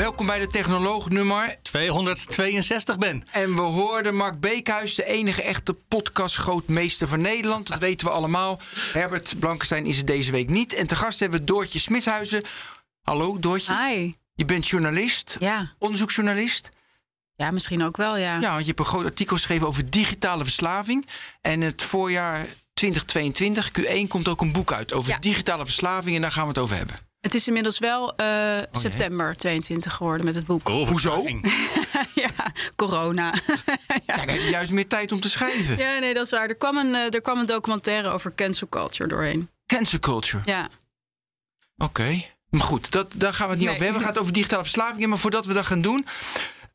Welkom bij de Technoloog nummer 262 ben. En we hoorden Mark Beekhuis, de enige echte podcastgrootmeester van Nederland. Dat weten we allemaal. Herbert Blankenstein is er deze week niet. En te gast hebben we Doortje Smithuizen. Hallo Doortje. Hi. Je bent journalist, Ja. onderzoeksjournalist. ja, misschien ook wel, ja. Ja, want je hebt een groot artikel geschreven over digitale verslaving. En het voorjaar 2022, Q1, komt ook een boek uit over Ja. digitale verslaving. En daar gaan we het over hebben. Het is inmiddels wel eh, september 22 geworden met het boek. Hoezo? ja, corona. Ja, dan heb je juist meer tijd om te schrijven. ja, nee, dat is waar. Er kwam een, eh, er kwam een documentaire over cancel culture doorheen. Cancel culture. Ja. Oké. Maar goed, dat, daar gaan we het niet Nee. over hebben. We gaan het over digitale verslavingen. Maar voordat we dat gaan doen.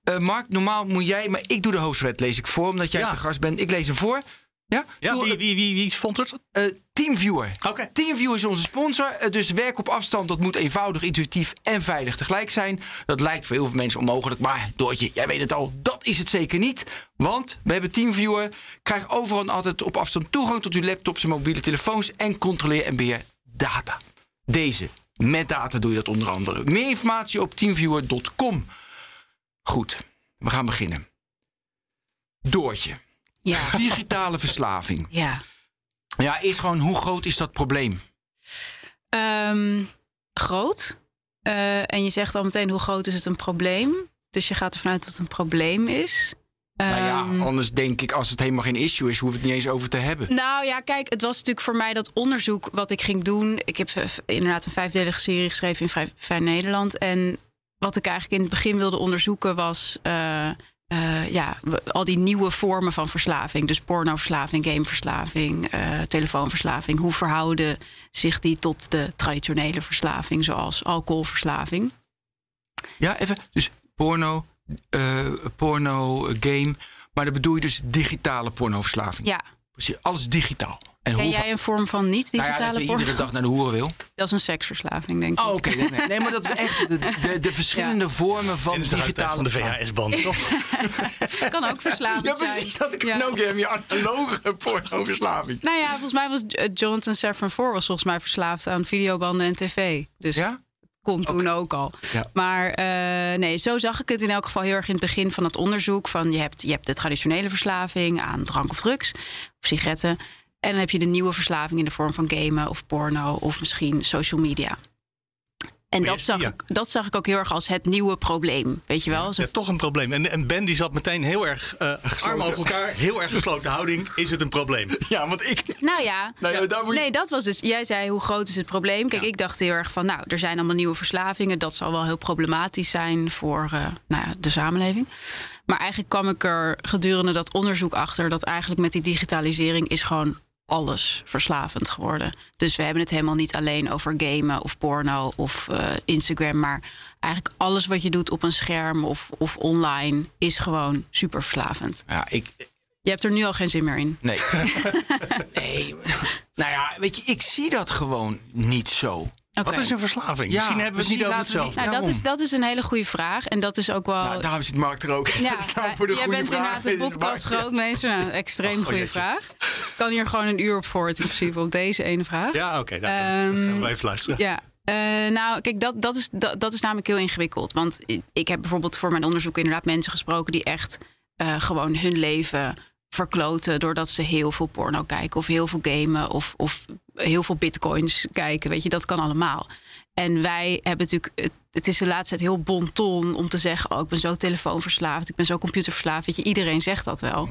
eh, Mark, normaal moet jij, maar ik doe de hoofdwet, lees ik voor, omdat jij Ja. de gast bent. Ik lees hem voor. Ja? Ja, Doe- wie, wie, wie, wie sponsort het? eh, Teamviewer. Oké. Teamviewer is onze sponsor. Eh, dus werk op afstand, dat moet eenvoudig, intuïtief en veilig tegelijk zijn. Dat lijkt voor heel veel mensen onmogelijk. Maar Doortje, jij weet het al, dat is het zeker niet. Want we hebben Teamviewer. Krijg overal en altijd op afstand toegang tot uw laptops en mobiele telefoons. En controleer en beheer data. Deze. Met data doe je dat onder andere. Meer informatie op teamviewer.com. Goed, we gaan beginnen. Doortje. Ja. Digitale verslaving. ja. Ja, is gewoon hoe groot is dat probleem? Ehm, groot. Eh, en je zegt al meteen hoe groot is het een probleem. Dus je gaat ervan uit dat het een probleem is. nou Ehm, ja, anders denk ik, als het helemaal geen issue is, hoeven we het niet eens over te hebben. Nou ja, kijk, het was natuurlijk voor mij dat onderzoek wat ik ging doen. Ik heb eh, inderdaad een vijfdelige serie geschreven in Vrij, Vrij Nederland. En wat ik eigenlijk in het begin wilde onderzoeken was... eh, eh, ja, al die nieuwe vormen van verslaving. Dus pornoverslaving, gameverslaving, eh, telefoonverslaving. Hoe verhouden zich die tot de traditionele verslaving... zoals alcoholverslaving? Ja, even. Dus porno, eh, porno, game. Maar dan bedoel je dus digitale pornoverslaving. Ja, Precies, alles digitaal. En ken hoe jij een vorm van nou ja, niet-digitale dat je iedere dag naar de hoeren wil. Dat is een seksverslaving, denk ik. Oh, oké. nee, nee. nee, maar dat we echt de, de, de verschillende vormen van In de digitale van de verslaving. VHS-band, toch? kan ook verslavend Ja, zijn. precies. Dat ik Ja. ja. ook heb je analoge pornoverslaving. Nou ja, volgens mij was eh, Jonathan Safran Foer was volgens mij verslaafd aan videobanden en tv. Dus Ja? kon toen ook al. Ja. Maar eh, nee, zo zag ik het in elk geval heel erg in het begin van het onderzoek. Van je hebt, je hebt de traditionele verslaving aan drank of drugs of sigaretten. En dan heb je de nieuwe verslaving in de vorm van gamen of porno of misschien social media. En dat zag, ja. ik, dat zag ik ook heel erg als het nieuwe probleem. Weet je wel? Zo- Ja, toch een probleem. En, en Ben die zat meteen heel erg uh, arm over elkaar. Heel erg gesloten houding. Is het een probleem? Ja, want ik... Nou ja, Nou ja, daar moet je- nee, dat was dus. Jij zei hoe groot is het probleem? Kijk, ik dacht heel erg van, nou, er zijn allemaal nieuwe verslavingen. Dat zal wel heel problematisch zijn voor eh, nou ja, de samenleving. Maar eigenlijk kwam ik er gedurende dat onderzoek achter dat eigenlijk met die digitalisering is gewoon alles verslavend geworden. Dus we hebben het helemaal niet alleen over gamen of porno of eh, Instagram, maar eigenlijk alles wat je doet op een scherm of, of online is gewoon super verslavend. Ja, ik... Je hebt er nu al geen zin meer in. Nee. nee. Nou ja, weet je, ik zie dat gewoon niet zo. Oké. Wat is een verslaving? Ja, Misschien hebben we het niet over hetzelfde. Nou, dat is, dat is een hele goede vraag. En dat is ook wel. Nou, daarom zit Mark er ook. ja, Dat nou voor de jij goede bent vraag. inderdaad de podcast grootmeester. Nou, extreem goede jeetje. vraag. Ik kan hier gewoon een uur op voort, in principe, op deze ene vraag. Ja, oké. nou, Ehm, gaan we even luisteren. Ja. Eh, nou, kijk, dat, dat, is, dat, dat is namelijk heel ingewikkeld. Want ik- ik heb bijvoorbeeld voor mijn onderzoek inderdaad mensen gesproken die echt eh, gewoon hun leven verkloten doordat ze heel veel porno kijken of heel veel gamen of, of heel veel bitcoins kijken. Weet je, dat kan allemaal. En wij hebben natuurlijk, het, is de laatste tijd heel bonton om te zeggen: Oh, ik ben zo telefoonverslaafd, ik ben zo computerverslaafd. Weet je, iedereen zegt dat wel.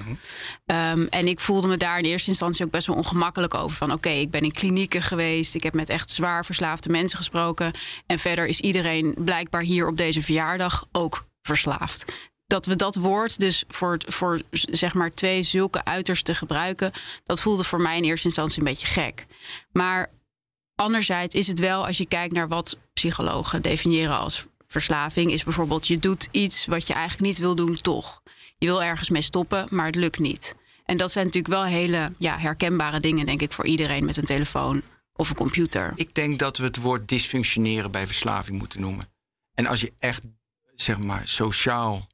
Ehm, en ik voelde me daar in eerste instantie ook best wel ongemakkelijk over. Van oké, ik ben in klinieken geweest. Ik heb met echt zwaar verslaafde mensen gesproken. En verder is iedereen blijkbaar hier op deze verjaardag ook verslaafd. Dat we dat woord dus voor, voor zeg maar twee zulke uitersten gebruiken, dat voelde voor mij in eerste instantie een beetje gek. Maar anderzijds is het wel, als je kijkt naar wat psychologen definiëren als verslaving, is bijvoorbeeld je doet iets wat je eigenlijk niet wil doen, toch. Je wil ergens mee stoppen, maar het lukt niet. En dat zijn natuurlijk wel hele ja, herkenbare dingen, denk ik, voor iedereen met een telefoon of een computer. Ik denk dat we het woord dysfunctioneren bij verslaving moeten noemen. En als je echt, zeg maar, sociaal,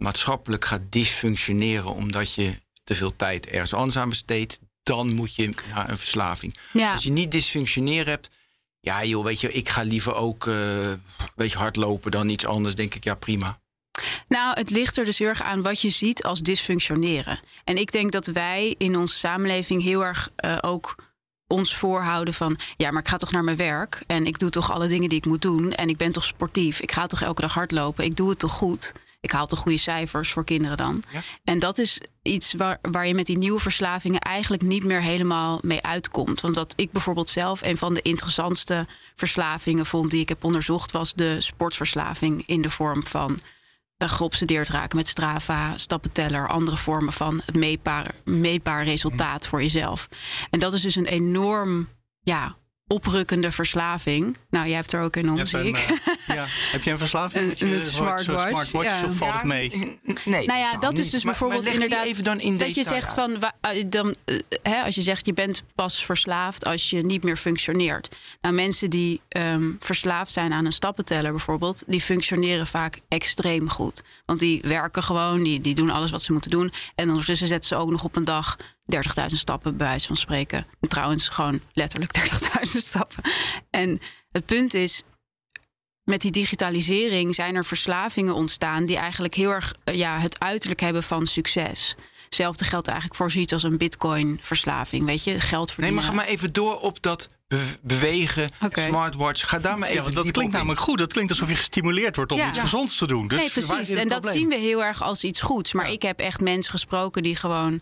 maatschappelijk gaat dysfunctioneren omdat je te veel tijd ergens anders aan besteedt, dan moet je naar een verslaving. Ja. Als je niet dysfunctioneren hebt, ja joh, weet je, ik ga liever ook uh, een beetje hardlopen dan iets anders, denk ik, ja prima. Nou, het ligt er dus heel erg aan wat je ziet als dysfunctioneren. En ik denk dat wij in onze samenleving heel erg uh, ook ons voorhouden van... ja, maar ik ga toch naar mijn werk... en ik doe toch alle dingen die ik moet doen... en ik ben toch sportief, ik ga toch elke dag hardlopen... ik doe het toch goed, ik haal toch goede cijfers voor kinderen dan. Ja. En dat is iets waar, waar je met die nieuwe verslavingen... eigenlijk niet meer helemaal mee uitkomt. Want wat ik bijvoorbeeld zelf een van de interessantste verslavingen vond... die ik heb onderzocht, was de sportverslaving... in de vorm van geobsedeerd raken met Strava, stappenteller, andere vormen van het meetbaar, meetbaar resultaat voor jezelf. En dat is dus een enorm ja, oprukkende verslaving. Nou, jij hebt er ook een om, zie ik. Uh, ja. Heb je een verslaving? Een, een smartwatch. smartwatch ja. of valt het mee? Nee. Nou ja, dat is dus maar, bijvoorbeeld maar inderdaad... Even dan in dat je zegt van... Dan, hè, als je zegt je bent pas verslaafd als je niet meer functioneert. Nou, mensen die um, verslaafd zijn aan een stappenteller bijvoorbeeld... die functioneren vaak extreem goed. Want die werken gewoon, die, die doen alles wat ze moeten doen. En ondertussen zetten ze ook nog op een dag 30.000 stappen, bij wijze van spreken. En trouwens, gewoon letterlijk 30.000 stappen. En het punt is, met die digitalisering zijn er verslavingen ontstaan die eigenlijk heel erg ja, het uiterlijk hebben van succes. Hetzelfde geldt eigenlijk voor zoiets als een bitcoin-verslaving. Weet je, geld verdienen. Nee, maar ga maar even door op dat bewegen, okay. smartwatch. Ga daar maar even. Ja, dat klinkt namelijk goed. Dat klinkt alsof je gestimuleerd wordt om ja. iets gezonds te doen. Dus nee, precies. En dat zien we heel erg als iets goeds. Maar ja. ik heb echt mensen gesproken die gewoon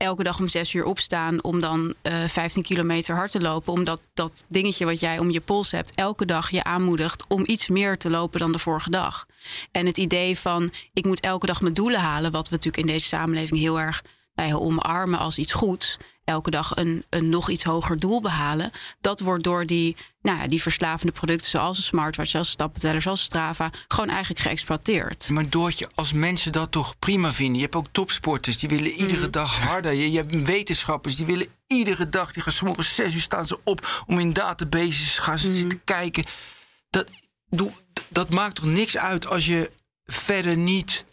elke dag om zes uur opstaan om dan uh, 15 kilometer hard te lopen. Omdat dat dingetje wat jij om je pols hebt, elke dag je aanmoedigt om iets meer te lopen dan de vorige dag. En het idee van ik moet elke dag mijn doelen halen, wat we natuurlijk in deze samenleving heel erg nou omarmen als iets goeds. Elke dag een, een nog iets hoger doel behalen. Dat wordt door die, nou ja, die verslavende producten, zoals een smartwatch, zoals stappenteller, zoals Strava, gewoon eigenlijk geëxploiteerd. Maar Doortje, als mensen dat toch prima vinden. Je hebt ook topsporters die willen iedere mm. dag harder. Je, je, hebt wetenschappers die willen iedere dag, die gaan sommige zes uur staan ze op om in databases gaan ze mm. zitten kijken. Dat, dat maakt toch niks uit als je verder niet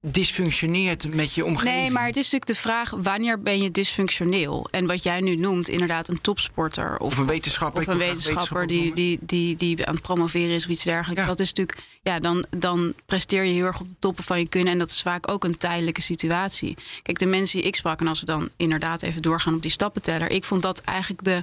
dysfunctioneert met je omgeving. Nee, maar het is natuurlijk de vraag: wanneer ben je dysfunctioneel? En wat jij nu noemt, inderdaad, een topsporter of, of een wetenschapper, of een wetenschapper die, die, die, die aan het promoveren is of iets dergelijks. Ja. Dat is natuurlijk, ja, dan, dan presteer je heel erg op de toppen van je kunnen. En dat is vaak ook een tijdelijke situatie. Kijk, de mensen die ik sprak, en als we dan inderdaad even doorgaan op die stappenteller, ik vond dat eigenlijk de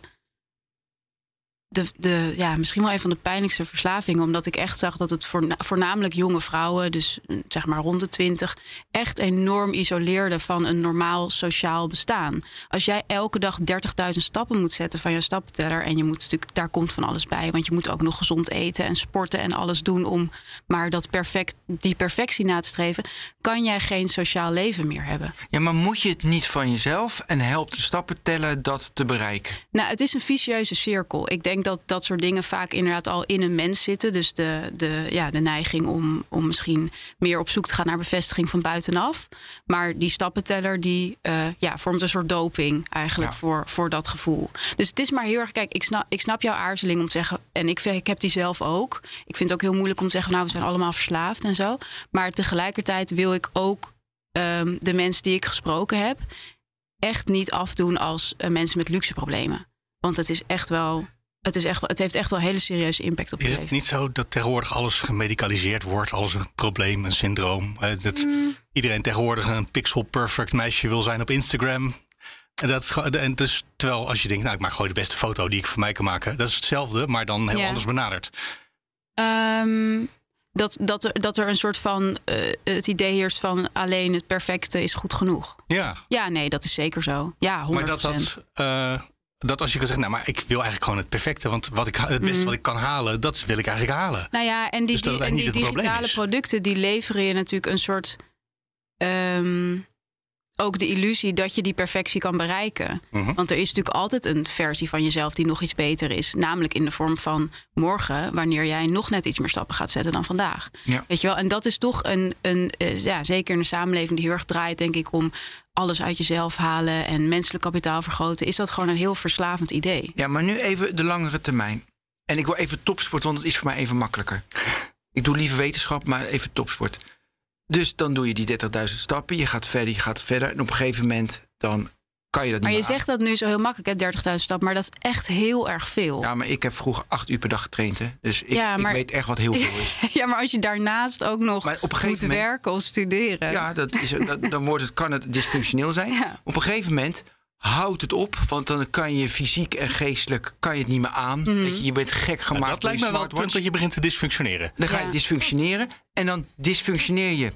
de, de, ja, misschien wel een van de pijnlijkste verslavingen. Omdat ik echt zag dat het voornamelijk jonge vrouwen, dus mm, zeg maar rond de twintig, echt enorm isoleerde van een normaal sociaal bestaan. Als jij elke dag 30.000 stappen moet zetten van je stappenteller. En je moet natuurlijk, daar komt van alles bij. Want je moet ook nog gezond eten en sporten en alles doen om maar dat perfect, die perfectie na te streven. Kan jij geen sociaal leven meer hebben. Ja, maar moet je het niet van jezelf en helpt de stappenteller dat te bereiken? Nou, het is een vicieuze cirkel. Ik denk dat dat soort dingen vaak inderdaad al in een mens zitten. Dus de, de, ja, de neiging om, om misschien meer op zoek te gaan naar bevestiging van buitenaf. Maar die stappenteller die uh, ja, vormt een soort doping eigenlijk voor, voor dat gevoel. Dus het is maar heel erg, kijk, ik snap, ik snap jouw aarzeling om te zeggen, en ik, ik heb die zelf ook. Ik vind het ook heel moeilijk om te zeggen, nou, we zijn allemaal verslaafd en zo. Maar tegelijkertijd wil ik ook um, de mensen die ik gesproken heb, echt niet afdoen als uh, mensen met luxe problemen. Want het is echt wel het, is echt, het heeft echt wel een hele serieuze impact op je leven. Is het niet zo dat tegenwoordig alles gemedicaliseerd wordt als een probleem, een syndroom? Dat mm. iedereen tegenwoordig een pixel perfect meisje wil zijn op Instagram. En dat, en dus, terwijl als je denkt, nou ik maak gewoon de beste foto die ik voor mij kan maken. Dat is hetzelfde, maar dan heel ja. anders benaderd. Um, dat, dat, er, dat er een soort van uh, het idee heerst van alleen het perfecte is goed genoeg. Ja. Ja, nee, dat is zeker zo. Ja, 100%. Maar dat dat. Uh, dat als je kan zeggen, nou, maar ik wil eigenlijk gewoon het perfecte. Want wat ik, het beste mm. wat ik kan halen, dat wil ik eigenlijk halen. Nou ja, en die, dus die, en die digitale producten, die leveren je natuurlijk een soort... Um, ook de illusie dat je die perfectie kan bereiken. Mhm. Want er is natuurlijk altijd een versie van jezelf die nog iets beter is. Namelijk in de vorm van morgen, wanneer jij nog net iets meer stappen gaat zetten dan vandaag. Ja. Weet je wel? En dat is toch een, een eh, ja, zeker in een samenleving die heel erg draait, denk ik, om alles uit jezelf halen en menselijk kapitaal vergroten, is dat gewoon een heel verslavend idee. Ja, maar nu even de langere termijn. En ik wil even topsport, want het is voor mij even makkelijker. Ik doe liever wetenschap, maar even topsport. Dus dan doe je die 30.000 stappen. Je gaat verder, je gaat verder. En op een gegeven moment dan kan je dat Maar niet je zegt dat nu zo heel makkelijk, hè, 30.000 stappen, maar dat is echt heel erg veel. Ja, maar ik heb vroeger acht uur per dag getraind. Hè. Dus ik, Ja, maar- ik weet echt wat heel veel is. Ja, maar als je daarnaast ook nog Maar op een moet moment- werken of studeren. Ja, dat is, dat, dan wordt het, kan het dysfunctioneel zijn. Ja. Op een gegeven moment houdt het op. Want dan kan je fysiek en geestelijk kan je het niet meer aan. Mhm. Weet je, je bent gek gemaakt Nou, dat lijkt je me wel het punt dat je begint te dysfunctioneren. Dan ga je dysfunctioneren. En dan dysfunctioneer je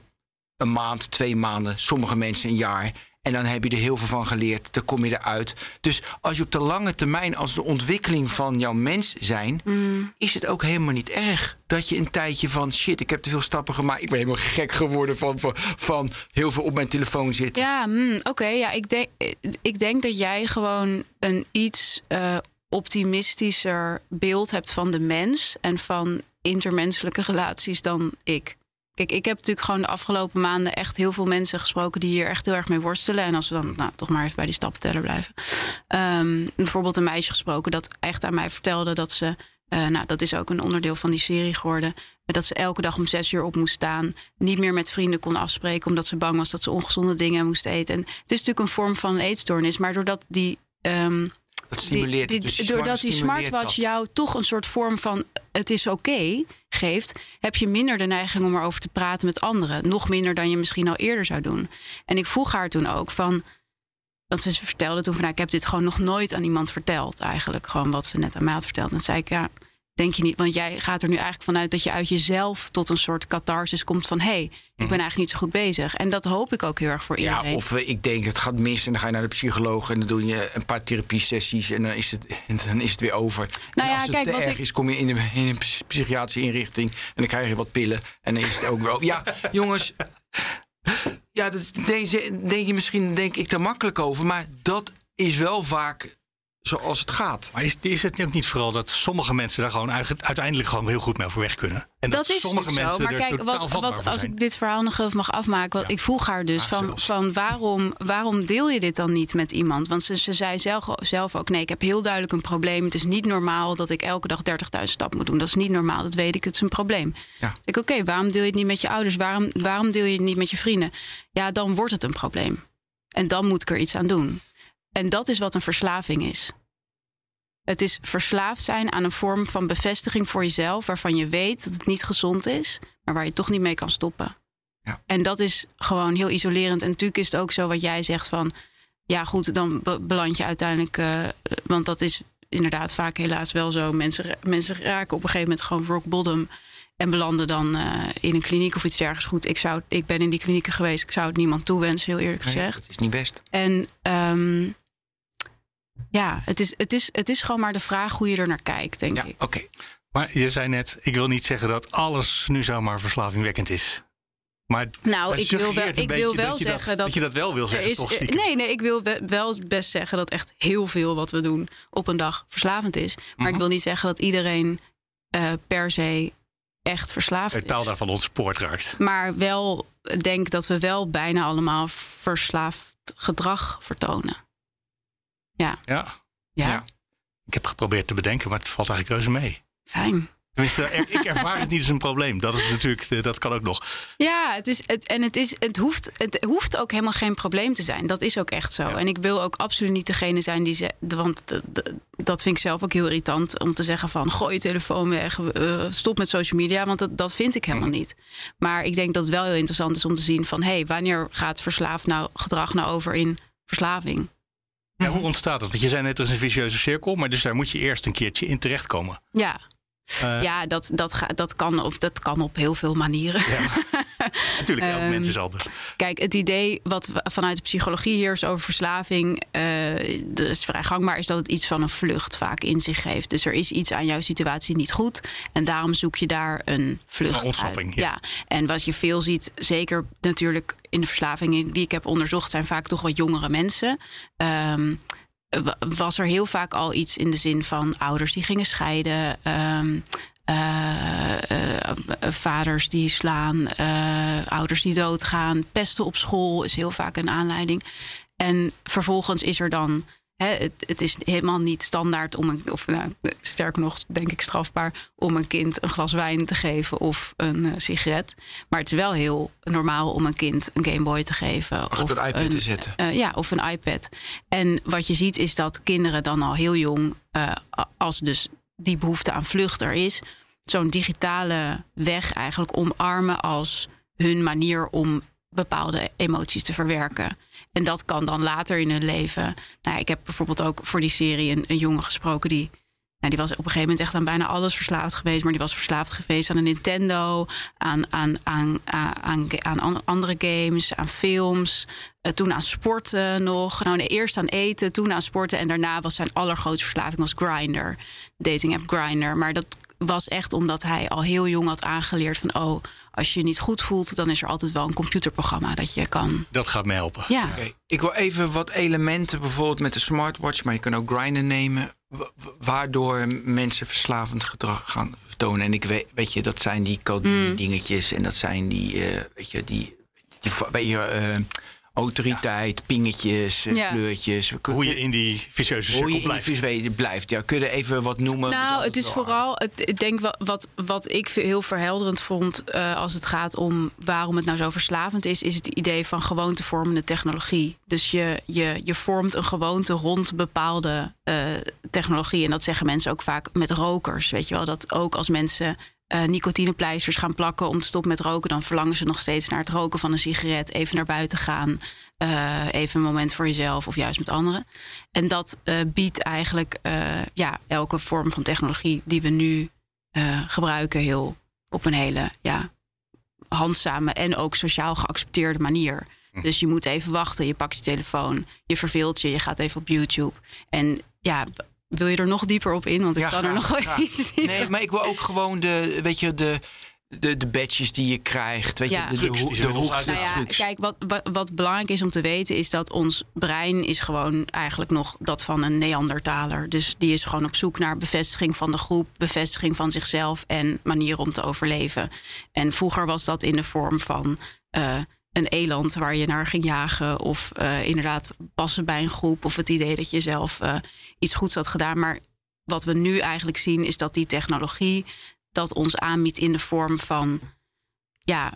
een maand, twee maanden, sommige mensen een jaar. En dan heb je er heel veel van geleerd. Dan kom je eruit. Dus als je op de lange termijn, als de ontwikkeling van jouw mens zijn, Mm. is het ook helemaal niet erg dat je een tijdje van shit, ik heb te veel stappen gemaakt. Ik ben helemaal gek geworden van, van, van heel veel op mijn telefoon zitten. Ja, hmm, oké. ja, ik, denk, ik denk dat jij gewoon een iets eh, optimistischer beeld hebt van de mens en van intermenselijke relaties dan ik. Kijk, ik heb natuurlijk gewoon de afgelopen maanden echt heel veel mensen gesproken die hier echt heel erg mee worstelen. En als we dan nou, toch maar even bij die stappenteller blijven. Ehm, bijvoorbeeld een meisje gesproken dat echt aan mij vertelde dat ze. eh, nou, dat is ook een onderdeel van die serie geworden. Dat ze elke dag om zes uur op moest staan. Niet meer met vrienden kon afspreken. Omdat ze bang was dat ze ongezonde dingen moest eten. En het is natuurlijk een vorm van een eetstoornis. Maar doordat die. ehm, Dat stimuleert die. Dus doordat die smartwatch dat. jou toch een soort vorm van het is oké geeft, heb je minder de neiging om erover te praten met anderen. Nog minder dan je misschien al eerder zou doen. En ik vroeg haar toen ook van. Want ze vertelde toen van nou, ik heb dit gewoon nog nooit aan iemand verteld. Eigenlijk gewoon wat ze net aan mij had verteld. En zei ik ja, denk je niet, want jij gaat er nu eigenlijk vanuit dat je uit jezelf tot een soort catharsis komt van hé, hey, ik ben eigenlijk niet zo goed bezig. En dat hoop ik ook heel erg voor Mhm. Ja, iedereen. of eh, ik denk het gaat mis en dan ga je naar de psycholoog en dan doe je een paar therapiesessies en dan is het, en dan is het weer over. Nou en ja, als het kijk, te wat erg ik- is, kom je in, een- in een ps- psychiatrische inrichting en dan krijg je wat pillen en dan is het ook weer over. Ja, jongens. Ja, dat denk je, denk je misschien denk ik er makkelijk over, maar dat is wel vaak zoals het gaat. Maar is, is het ook niet vooral dat sommige mensen daar gewoon uit- uiteindelijk gewoon heel goed mee overweg kunnen? En dat is sommige natuurlijk zo. mensen Maar er kijk, wat, als zijn. ik dit verhaal nog even mag afmaken. Wat Ja. Ik vroeg haar dus van, zelfs. van waarom, waarom deel je dit dan niet met iemand? Want ze, ze zei zelf, zelf ook: nee, ik heb heel duidelijk een probleem. Het is niet normaal dat ik elke dag 30.000 stappen moet doen. Dat is niet normaal, dat weet ik. Het is een probleem. Ja. Dus ik, oké, waarom deel je het niet met je ouders? Waarom, waarom deel je het niet met je vrienden? Ja, dan wordt het een probleem. En dan moet ik er iets aan doen. En dat is wat een verslaving is. Het is verslaafd zijn aan een vorm van bevestiging voor jezelf, waarvan je weet dat het niet gezond is, maar waar je toch niet mee kan stoppen. Ja. En dat is gewoon heel isolerend. En natuurlijk is het ook zo wat jij zegt van, ja goed, dan be- beland je uiteindelijk, eh, want dat is inderdaad vaak helaas wel zo. Mensen, mensen raken op een gegeven moment gewoon rock bottom en belanden dan eh, in een kliniek of iets dergelijks. Goed, ik, zou, ik ben in die klinieken geweest, ik zou het niemand toewensen, heel eerlijk Nee, gezegd. dat is niet best. En ehm, ja, het is, het, is, het is gewoon maar de vraag hoe je er naar kijkt, denk Ja, ik. oké. Maar je zei net, ik wil niet zeggen dat alles nu zomaar verslavingwekkend is. Maar Nou, ik wil wel, ik wil wel dat zeggen dat, je dat wel wil zeggen, is, toch? nee, nee, ik wil we- wel best zeggen dat echt heel veel wat we doen op een dag verslavend is. Maar ik Mhm. wil niet zeggen dat iedereen eh, per se echt verslaafd De taal is. daarvan ontspoord raakt. Maar wel denk dat we wel bijna allemaal verslaafd gedrag vertonen. Ja. Ja, Ja. Ik heb geprobeerd te bedenken, maar het valt eigenlijk reuze mee. fijn. Tenminste, er- ik ervaar het niet als een probleem. Dat is natuurlijk, eh, dat kan ook nog. Ja, het is, het, en het, is, het, hoeft, het hoeft ook helemaal geen probleem te zijn. Dat is ook echt zo. Ja. En ik wil ook absoluut niet degene zijn die zegt. Want dat vind ik zelf ook heel irritant om te zeggen van gooi je telefoon weg, eh, stop met social media. Want dat, dat vind ik helemaal niet. Maar ik denk dat het wel heel interessant is om te zien van hé, hey, wanneer gaat verslaafd nou gedrag nou over in verslaving? Ja, hoe ontstaat dat? Want je zei net, er is een vicieuze cirkel, maar dus daar moet je eerst een keertje in terechtkomen. Ja. Uh, ja, dat, dat, ga, dat, kan op, dat kan op heel veel manieren. Ja. Natuurlijk, elk um, mens is anders. Kijk, het idee wat vanuit de psychologie heerst over verslaving, uh, dat is vrij gangbaar, is dat het iets van een vlucht vaak in zich heeft. Dus er is iets aan jouw situatie niet goed en daarom zoek je daar een vlucht een uit. Ja. en wat je veel ziet, zeker natuurlijk in de verslavingen die ik heb onderzocht, zijn vaak toch wat jongere mensen. Um, was er heel vaak al iets in de zin van ouders die gingen scheiden. Um, uh, uh, vaders die slaan, uh, ouders die doodgaan, pesten op school is heel vaak een aanleiding. En vervolgens is er dan het, het, is helemaal niet standaard om een, of nou, sterker nog, denk ik strafbaar, om een kind een glas wijn te geven of een uh, sigaret. Maar het is wel heel normaal om een kind een Gameboy te geven. of een iPad te zetten. Uh, ja, of een iPad. En wat je ziet is dat kinderen dan al heel jong, uh, als dus die behoefte aan vlucht er is, zo'n digitale weg eigenlijk omarmen als hun manier om bepaalde emoties te verwerken. En dat kan dan later in hun leven. Nou, ik heb bijvoorbeeld ook voor die serie een, jongen gesproken die. Nou, die was op een gegeven moment echt aan bijna alles verslaafd geweest. Maar die was verslaafd geweest aan een Nintendo, aan, aan, aan, aan, aan andere games, aan films. Uh, toen aan sporten nog. Nou, eerst aan eten, toen aan sporten. En daarna was zijn allergrootste verslaving was Grinder. Dating app Grinder. Maar dat was echt omdat hij al heel jong had aangeleerd van... oh, als je je niet goed voelt, dan is er altijd wel een computerprogramma dat je kan. Dat gaat me helpen. Ja. Okay. Ik wil even wat elementen, bijvoorbeeld met de smartwatch, maar je kan ook grinden nemen, waardoor mensen verslavend gedrag gaan vertonen. En ik weet, weet je, dat zijn die code dingetjes en dat zijn die, uh, weet je, die, die, die uh, autoriteit, pingetjes, Ja. kleurtjes. Hoe je in die vicieuze Hoe je cirkel in die blijft. visuele blijft. Ja, kun je even wat noemen? Nou, het is vooral, het, ik denk wat, wat, wat ik heel verhelderend vond eh, als het gaat om waarom het nou zo verslavend is, is het idee van gewoontevormende technologie. Dus je, je, je vormt een gewoonte rond bepaalde eh, technologie. En dat zeggen mensen ook vaak met rokers. Weet je wel, dat ook als mensen eh, nicotinepleisters gaan plakken om te stoppen met roken, dan verlangen ze nog steeds naar het roken van een sigaret, even naar buiten gaan. eh, even een moment voor jezelf of juist met anderen. En dat eh, biedt eigenlijk ja, elke vorm van technologie die we nu gebruiken, heel op een hele ja, handzame en ook sociaal geaccepteerde manier. Dus je moet even wachten, je pakt je telefoon, je verveelt je, je gaat even op YouTube. En ja, wil je er nog dieper op in? Want ik Ja, kan er nog wel graag. iets in. Nee, maar ik wil ook gewoon de, weet je, de, de, de badges die je krijgt. Weet Ja. je, de, de, Trucs de hoek, de uitdelen. Nou ja, trucs. kijk, wat, wat, wat belangrijk is om te weten is dat ons brein is gewoon eigenlijk nog dat van een Neandertaler. Dus die is gewoon op zoek naar bevestiging van de groep, bevestiging van zichzelf en manieren om te overleven. En vroeger was dat in de vorm van eh, een eland waar je naar ging jagen, of eh, inderdaad passen bij een groep, of het idee dat je zelf eh, iets goeds had gedaan. Maar wat we nu eigenlijk zien is dat die technologie dat ons aanbiedt in de vorm van ja,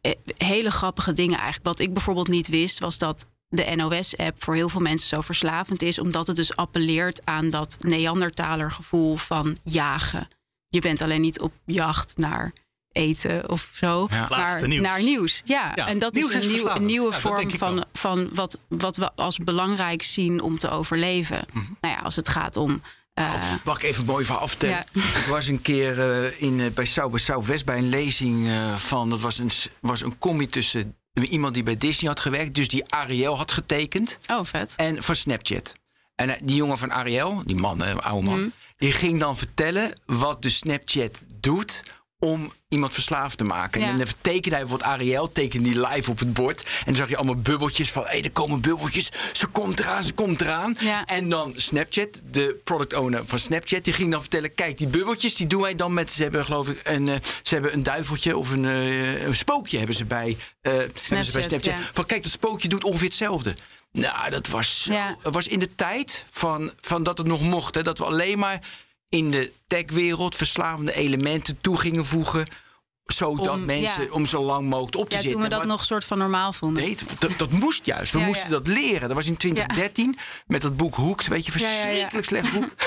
eh, hele grappige dingen eigenlijk. Wat ik bijvoorbeeld niet wist, was dat de NOS-app voor heel veel mensen zo verslavend is, omdat het dus appelleert aan dat Neandertaler gevoel van jagen. Je bent alleen niet op jacht naar eten of zo, Ja. Laatste maar nieuws. naar nieuws. Ja, Ja, en dat nieuws is is een, nieuw, een nieuwe Ja, vorm van, wel. van wat, wat we als belangrijk zien om te overleven. Mhm. Nou ja, als het gaat om. eh, Mag ik even mooi van aftellen? Ja. Ik was een keer eh, in, eh, bij South bij Southwest bij een lezing eh, van... dat was een, was een combi tussen iemand die bij Disney had gewerkt... dus die Ariel had getekend, oh, vet. en van Snapchat. En die jongen van Ariel, die man, hè, oude man... Mhm. die ging dan vertellen wat de Snapchat doet om iemand verslaafd te maken. Ja. En dan tekende hij bijvoorbeeld Ariel, tekende die live op het bord. En dan zag je allemaal bubbeltjes van... hé, hey, er komen bubbeltjes, ze komt eraan, ze komt eraan. Ja. En dan Snapchat, de product owner van Snapchat... die ging dan vertellen, kijk, die bubbeltjes, die doen wij dan met... ze hebben geloof ik een, eh, ze hebben een duiveltje of een, eh, een spookje hebben ze bij, eh, hebben ze bij Snapchat. ja. Van kijk, dat spookje doet ongeveer hetzelfde. Nou, dat was, zo, was in de tijd van, van dat het nog mocht. Hè, dat we alleen maar in de techwereld verslavende elementen toe gingen voegen... zodat Om- mensen ja. om zo lang mogelijk op te Ja, zitten. toen we dat Maar- nog soort van normaal vonden. Nee, dat, dat moest juist. We Ja, moesten dat leren. Dat was in 2013 met dat boek Hoekt. Weet je, verschrikkelijk slecht boek.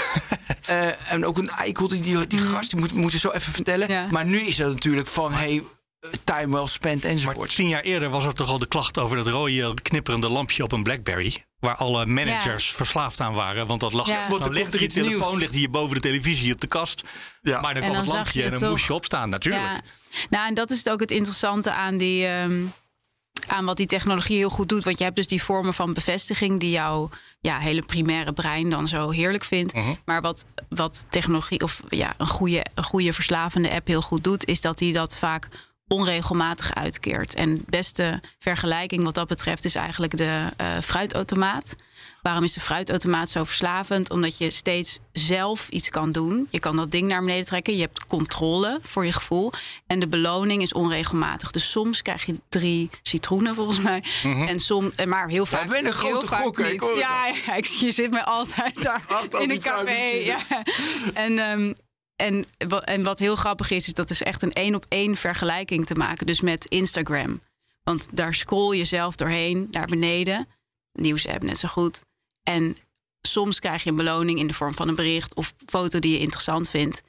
Eh, en ook een eikel, die, die, die gast, die moet, moet zo even vertellen. Mhm. Maar nu is het natuurlijk van, hey, time well spent Maar enzovoort. tien jaar eerder was er toch al de klacht over dat rode knipperende lampje op een Blackberry. Waar alle managers verslaafd aan waren. Want dat lag, Ja. dan Want er ligt er iets telefoon nieuws. ligt hier boven de televisie op de kast. Ja. Maar dan kwam dan het lampje je en dan toch. moest je opstaan, natuurlijk. Ja. Nou, en dat is ook het interessante aan die. ehm, aan wat die technologie heel goed doet. Want je hebt dus die vormen van bevestiging die jouw ja, hele primaire brein dan zo heerlijk vindt. Mhm. Maar wat, wat technologie of ja, een goede, een goede verslavende app heel goed doet, is dat hij dat vaak onregelmatig uitkeert. En de beste vergelijking wat dat betreft is eigenlijk de eh, fruitautomaat. Waarom is de fruitautomaat zo verslavend? Omdat je steeds zelf iets kan doen. Je kan dat ding naar beneden trekken. Je hebt controle voor je gevoel. En de beloning is onregelmatig. Dus soms krijg je drie citroenen volgens mij. En som, en maar heel vaak. bent een heel grote gokker, ik Ja, ja, ik, je zit me altijd daar Altijd in een café. Ja. En, ehm, en, en wat heel grappig is, is dat is echt een één op één vergelijking te maken. Dus met Instagram. Want daar scroll je zelf doorheen naar beneden. Nieuws-app net zo goed. En soms krijg je een beloning in de vorm van een bericht of foto die je interessant vindt.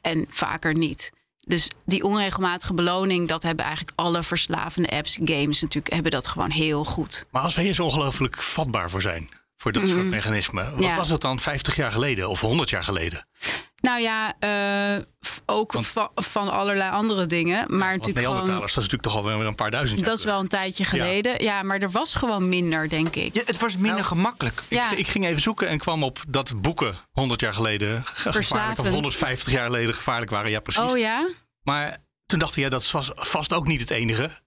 En vaker niet. Dus die onregelmatige beloning, dat hebben eigenlijk alle verslavende apps, games natuurlijk, hebben dat gewoon heel goed. Maar als wij hier zo ongelooflijk vatbaar voor zijn, voor dat soort mechanismen. Wat Mhm. Ja. was het dan 50 jaar geleden of 100 jaar geleden? Nou ja, eh, ook Want- va- van allerlei andere dingen. Maar Want natuurlijk gewoon. Dat is natuurlijk toch alweer een paar duizend jaar Dat is wel een tijdje geleden. Ja. maar er was gewoon minder, denk ik. Ja, het was minder gemakkelijk. Ja. Ik, ik ging even zoeken en kwam op dat boeken 100 jaar geleden ge- gevaarlijk of Verslavend. 150 jaar geleden gevaarlijk waren. Ja, precies. Oh ja? Maar toen dacht ik, ja, dat was vast ook niet het enige.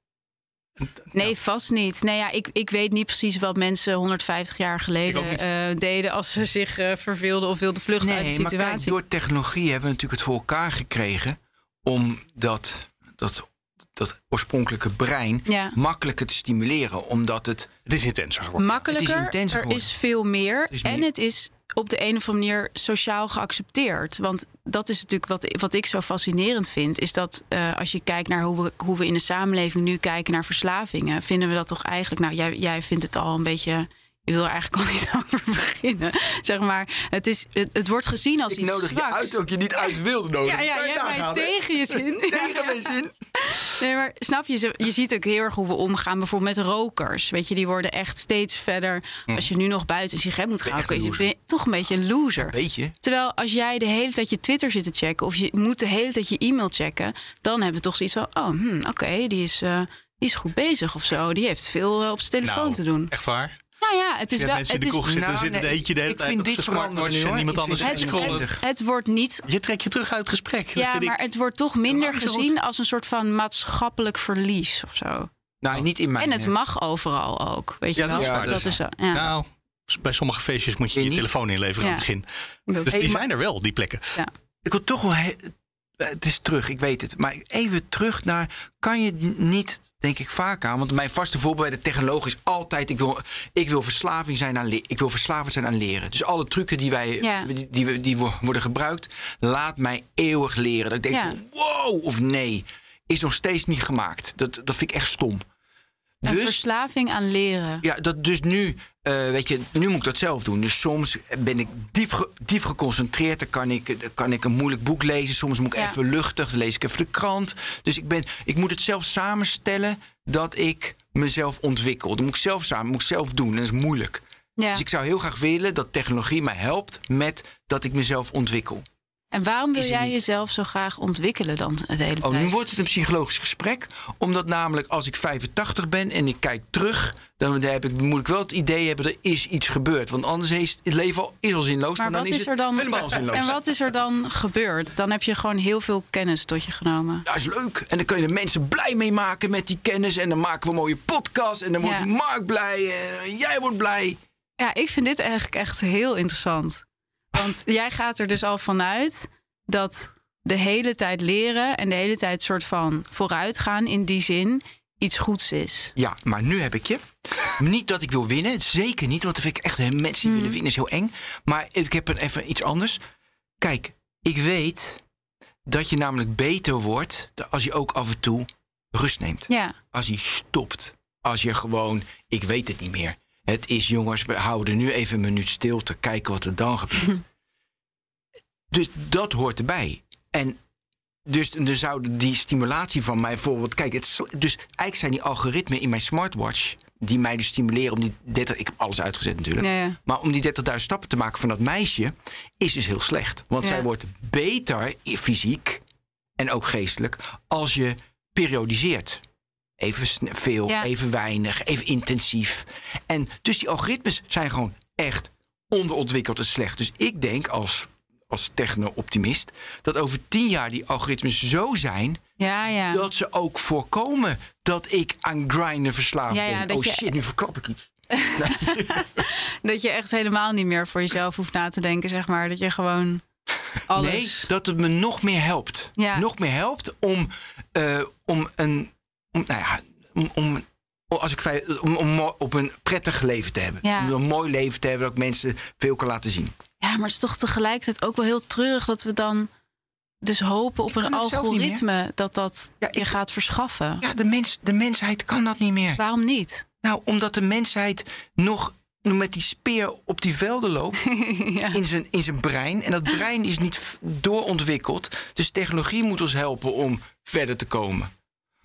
Nee, vast niet. Nee, ja, ik, ik weet niet precies wat mensen 150 jaar geleden eh, deden als ze zich eh, verveelden of wilden vluchten uit de Nee, maar situatie. kijk, door technologie hebben we natuurlijk het voor elkaar gekregen om dat, dat, dat oorspronkelijke brein Ja. makkelijker te stimuleren. Omdat het. Het is intenser geworden. Makkelijker, Het is intenser er is veel meer. is en meer. het is op de een of andere manier sociaal geaccepteerd. Want dat is natuurlijk wat, wat ik zo fascinerend vind. Is dat eh, als je kijkt naar hoe we, hoe we in de samenleving nu kijken naar verslavingen, vinden we dat toch eigenlijk. Nou, jij, jij vindt het al een beetje. Je wil er eigenlijk al niet over beginnen. Zeg maar, het, is, het, het wordt gezien als Ik iets nodig je uit ook je niet uit wilde nodigen. Ja, ja, je hebt mij tegen je zin. Tegen mijn zin. Nee, maar snap je, je ziet ook heel erg hoe we omgaan. Bijvoorbeeld met rokers. Weet je, die worden echt steeds verder. Als je nu nog buiten een sigaret moet gaan, kun je toch een beetje een loser. Weet je? Terwijl als jij de hele tijd je Twitter zit te checken... of je moet de hele tijd je e-mail checken... dan hebben we toch zoiets van... oh, hm, oké, die, is, eh, die is goed bezig of zo. Die heeft veel eh, op zijn telefoon Nou, te doen. Echt waar? Nou ja, het is wel... mensen in Het, de is, kroeg zitten, Nou, zitten nee, de eentje de hele ik tijd vind op dit zijn smartwatch veranderen nu, en hoor. iemand Ik anders het- te het, scrollen. het, het wordt niet Je trekt je terug uit het gesprek. Dat Ja, vind ik- maar het wordt toch minder gezien als een soort van maatschappelijk verlies of zo. Nou, niet in mijn. En het mag overal ook, weet je Ja, wel? dat is waar, dat dat is zo. Ja. Nou, bij sommige feestjes moet je Je telefoon inleveren aan het begin. Dus Hey, die maar- zijn er wel, die plekken. Ik wil toch wel. He- het is terug, ik weet het. Maar even terug naar. Kan je niet, denk ik vaak aan. Want mijn vaste voorbeeld bij de technoloog is altijd. Ik wil, ik wil verslaving zijn aan Ik wil verslavend zijn aan leren. Dus alle trucken die, wij, Ja. die, die, we- die wo- worden gebruikt. Laat mij eeuwig leren. Dat ik denk Ja. van wow of nee. Is nog steeds niet gemaakt. Dat, dat vind ik echt stom. Een Dus- verslaving aan leren. Ja, dat dus nu, eh, weet je, nu moet ik dat zelf doen. Dus soms ben ik diep, ge- diep geconcentreerd. Dan kan ik, kan ik een moeilijk boek lezen. Soms moet ik Ja. even luchtig, dan lees ik even de krant. Dus ik, ben, ik moet het zelf samenstellen dat ik mezelf ontwikkel. Dat moet ik zelf samen, moet ik zelf doen. En dat is moeilijk. Ja. Dus ik zou heel graag willen dat technologie mij helpt met dat ik mezelf ontwikkel. En waarom wil jij niet. jezelf zo graag ontwikkelen dan de hele Oh, tijd? nu wordt het een psychologisch gesprek. Omdat namelijk als ik 85 ben en ik kijk terug... dan heb ik, moet ik wel het idee hebben, er is iets gebeurd. Want anders is het leven al, is al zinloos. Maar dan is is, er het dan? helemaal zinloos. En wat is er dan gebeurd? Dan heb je gewoon heel veel kennis tot je genomen. Dat is leuk. En dan kun je de mensen blij mee maken met die kennis. En dan maken we een mooie podcast. En dan wordt Ja. Mark blij. En jij wordt blij. Ja, ik vind dit eigenlijk echt heel interessant. Want jij gaat er dus al vanuit dat de hele tijd leren en de hele tijd soort van vooruitgaan in die zin iets goeds is. Ja, maar nu heb ik je. niet dat ik wil winnen. Zeker niet. Want dat vind ik echt... Mensen die willen winnen is heel eng. Maar ik heb een, even iets anders. Kijk, ik weet dat je namelijk beter wordt... als je ook af en toe rust neemt. Ja, als hij stopt. Als je gewoon, ik weet het niet meer. Het is jongens, we houden nu even een minuut stil te kijken wat er dan gebeurt. dus dat hoort erbij. En dus dan zouden die stimulatie van mij bijvoorbeeld, kijk, het, dus eigenlijk zijn die algoritmen in mijn smartwatch die mij dus stimuleren om die 30... Ik heb alles uitgezet natuurlijk. Ja, ja. Maar om die 30.000 stappen te maken van dat meisje is dus heel slecht. Want Ja. zij wordt beter fysiek en ook geestelijk als je periodiseert. Even veel, even weinig, even intensief. En dus die algoritmes zijn gewoon echt onderontwikkeld en slecht. Dus ik denk als, als techno-optimist dat over tien jaar die algoritmes zo zijn Ja, ja. dat ze ook voorkomen dat ik aan grinden verslaafd Ja, ben. oh je- shit, nu verklap ik iets. Dat je echt helemaal niet meer voor jezelf hoeft na te denken, zeg maar. Dat je gewoon alles... Nee, dat het me nog meer helpt. Nog meer helpt om, eh, om een. Om, nou ja, om, om, als ik om, om op een prettig leven te hebben. Ja. Om een mooi leven te hebben dat ik mensen veel kan laten zien. Ja, maar het is toch tegelijkertijd ook wel heel treurig dat we dan dus hopen op een algoritme dat dat Ja, je gaat verschaffen. Ja, de, mens, de mensheid kan dat niet meer. Waarom niet? Nou, omdat de mensheid nog met die speer op die velden loopt ja. in, zijn, in zijn brein. En dat brein is niet doorontwikkeld. Dus technologie moet ons helpen om verder te komen.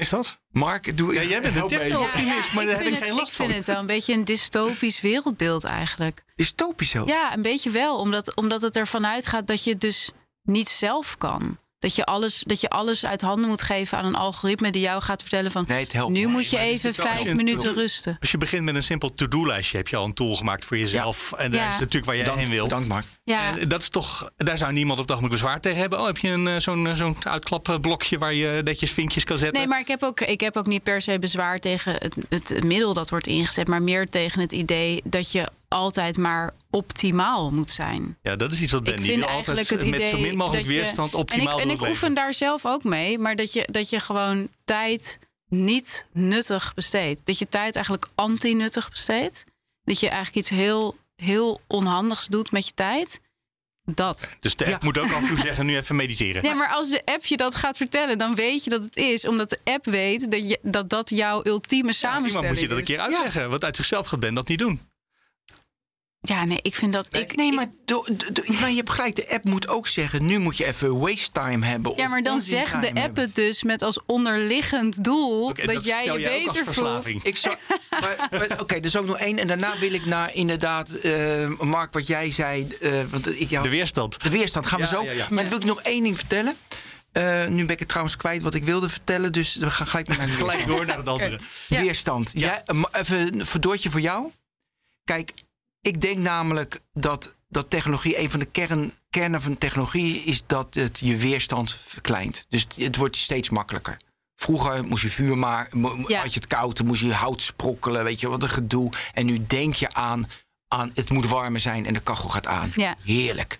Is dat? Mark, doe Ja, jij bent een techno-optimist, maar daar heb vind ik geen het, last ik vind van. het wel een beetje een dystopisch wereldbeeld eigenlijk. Dystopisch zelfs. Ja, een beetje wel. Omdat, omdat het ervan uitgaat dat je het dus niet zelf kan. Dat je, alles, dat je alles uit handen moet geven aan een algoritme die jou gaat vertellen van... Nee, het helpt. nu moet je even vijf een minuten rusten. Als je begint met een simpel to-do-lijstje, heb je al een tool gemaakt voor jezelf. En daar Ja. is natuurlijk waar jij Dank, heen wil. Dank, Mark. Ja, En dat is toch, daar zou niemand op het ogenblik bezwaar tegen hebben. Oh, heb je een, eh, zo'n eh, zo'n uitklapblokje waar je netjes vinkjes kan zetten? Nee, maar ik heb, ook, ik heb ook niet per se bezwaar tegen het, het middel dat wordt ingezet, maar meer tegen het idee dat je altijd maar optimaal moet zijn. Ja, dat is iets wat Ben ik die vind eigenlijk altijd het met zo min mogelijk je- weerstand En optimaal ik, en ik oefen daar zelf ook mee, maar dat je, dat je gewoon tijd niet nuttig besteedt. Dat je tijd eigenlijk anti-nuttig besteedt. Dat je eigenlijk iets heel, heel onhandigs doet met je tijd. Dat. Dus de app Ja. moet ook af en toe zeggen, nu even mediteren. Ja, maar als de app je dat gaat vertellen, dan weet je dat het is. Omdat de app weet dat je, dat, dat jouw ultieme Ja, samenstelling iemand moet je dat een is. keer uitleggen. Want uit zichzelf gaat Ben dat niet doen. Ja, nee, ik vind dat... Ik, Nee, maar, do- do- maar je hebt gelijk. De app moet ook zeggen... nu moet je even waste time hebben. ja, maar dan zegt de app hebben. het dus met als onderliggend doel... Dat, jij je ook als beter voelt. Ik zou, maar, maar, Oké, er is ook nog één. En daarna wil ik naar inderdaad... eh, Mark, wat jij zei... eh, want ik jou, De weerstand. de weerstand gaan we Ja, zo. ja, ja. Maar dan wil ik nog één ding vertellen. Eh, nu ben ik het trouwens kwijt wat ik wilde vertellen. Dus we gaan gelijk naar de Gelijk door naar het andere. Ja. Weerstand. Ja. Jij- even een verdoortje voor jou. Kijk, ik denk namelijk dat, dat technologie, een van de kern, kernen van technologie is dat het je weerstand verkleint. Dus het wordt steeds makkelijker. Vroeger moest je vuur maken, mo- mo- Ja. had je het koud, dan moest je hout sprokkelen, weet je wat een gedoe. En nu denk je aan, aan het moet warmer zijn en de kachel gaat aan. Ja. Heerlijk.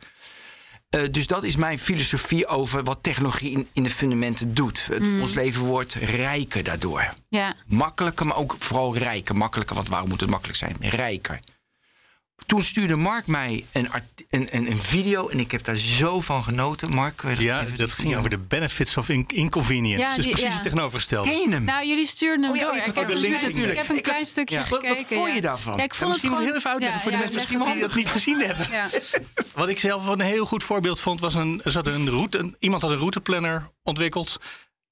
Eh, dus dat is mijn filosofie over wat technologie in, in de fundamenten doet. Het- Mm. Ons leven wordt rijker daardoor Ja, makkelijker, maar ook vooral rijker. Makkelijker, want waarom moet het makkelijk zijn? Rijker. Toen stuurde Mark mij een, art- een, een, een video en ik heb daar zo van genoten. Mark, Ja, even- dat ging over de benefits of in- inconvenience. Ja, dus die- precies ja. het tegenovergestelde. Ken hem? nou, jullie stuurden hem Oh ja, door. ik ik, heb de een link natuurlijk. ik heb een Ik had- klein stukje Ja. Wat- wat gekeken. vond ja. je daarvan? Ja, ik Ja, vond het gewoon... ik heel even uitleggen Ja, voor de mensen misschien het die dat niet gezien hebben. Ja. Wat ik zelf wel een heel goed voorbeeld vond, was een, er zat een route, een- iemand had een routeplanner ontwikkeld.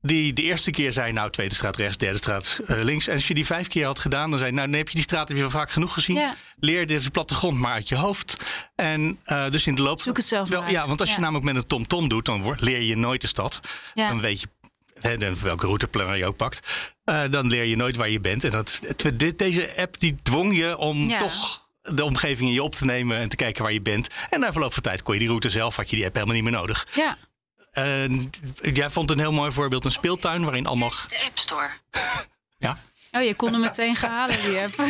Die de eerste keer zei, nou, tweede straat rechts, derde straat eh, links. En als je die vijf keer had gedaan, dan zei je, nou, dan heb je die straat heb je vaak genoeg gezien. Ja. Leer deze plattegrond maar uit je hoofd. En eh, dus in de loop... Zoek het zelf wel. Ja, want als je namelijk met een TomTom doet, dan leer je nooit de stad. Ja. Dan weet je welke routeplanner je ook pakt. Eh, dan leer je nooit waar je bent. En dat, dit, deze app die dwong je om toch de omgeving in je op te nemen en te kijken waar je bent. En na verloop van tijd kon je die route zelf, had je die app helemaal niet meer nodig. ja. En jij vond een heel mooi voorbeeld een speeltuin waarin allemaal. De App Store. Ja? Oh, je kon hem meteen gaan halen, die app.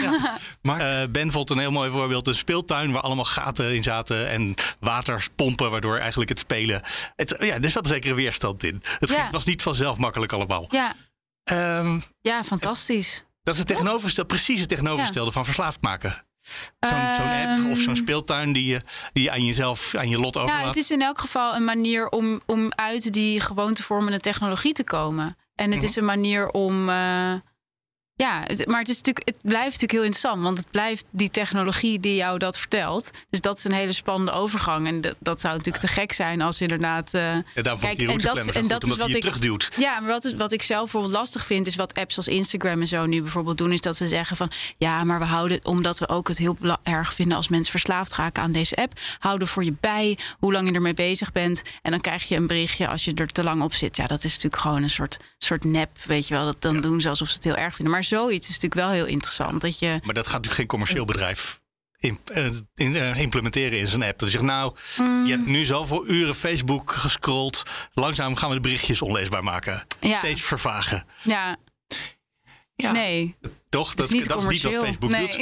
Eh, ben vond een heel mooi voorbeeld een speeltuin waar allemaal gaten in zaten en waterpompen, waardoor eigenlijk het spelen. Het, ja, er zat zeker een weerstand in. Het, ging- Ja. het was niet vanzelf makkelijk allemaal. Ja, Ehm, ja fantastisch. dat is het tegenovergestelde, precies het tegenovergestelde van verslaafd maken. Zo'n zo'n app Ehm, of zo'n speeltuin die je, die je aan jezelf, aan je lot overlaat. Nou, het is in elk geval een manier om, om uit die gewoontevormende technologie te komen. En het Mhm. is een manier om, eh, Ja, maar het, is natuurlijk, het blijft natuurlijk heel interessant. Want het blijft die technologie die jou dat vertelt. Dus dat is een hele spannende overgang. En dat, dat zou natuurlijk te gek zijn als inderdaad. eh, Ja, ik die en routeplanner zo goed, omdat hij je ik. terugduwt. Ja, maar wat, is, wat ik zelf bijvoorbeeld lastig vind, is wat apps als Instagram en zo nu bijvoorbeeld doen, is dat ze zeggen van ja, maar we houden, omdat we ook het heel erg vinden als mensen verslaafd raken aan deze app, houden voor je bij hoe lang je ermee bezig bent. En dan krijg je een berichtje als je er te lang op zit. Ja, dat is natuurlijk gewoon een soort, soort nep, weet je wel. Dat dan doen ze alsof ze het heel erg vinden. Maar zoiets is natuurlijk wel heel interessant. Dat je. Maar dat gaat natuurlijk geen commercieel bedrijf in, eh, in, eh, implementeren in zijn app. Dat je zegt, nou, Mm. je hebt nu zoveel uren Facebook gescrolld. Langzaam gaan we de berichtjes onleesbaar maken. Ja. Steeds vervagen. Ja, Ja. nee. Toch? Dat, is niet dat is niet wat commercieel. Facebook nee, doet.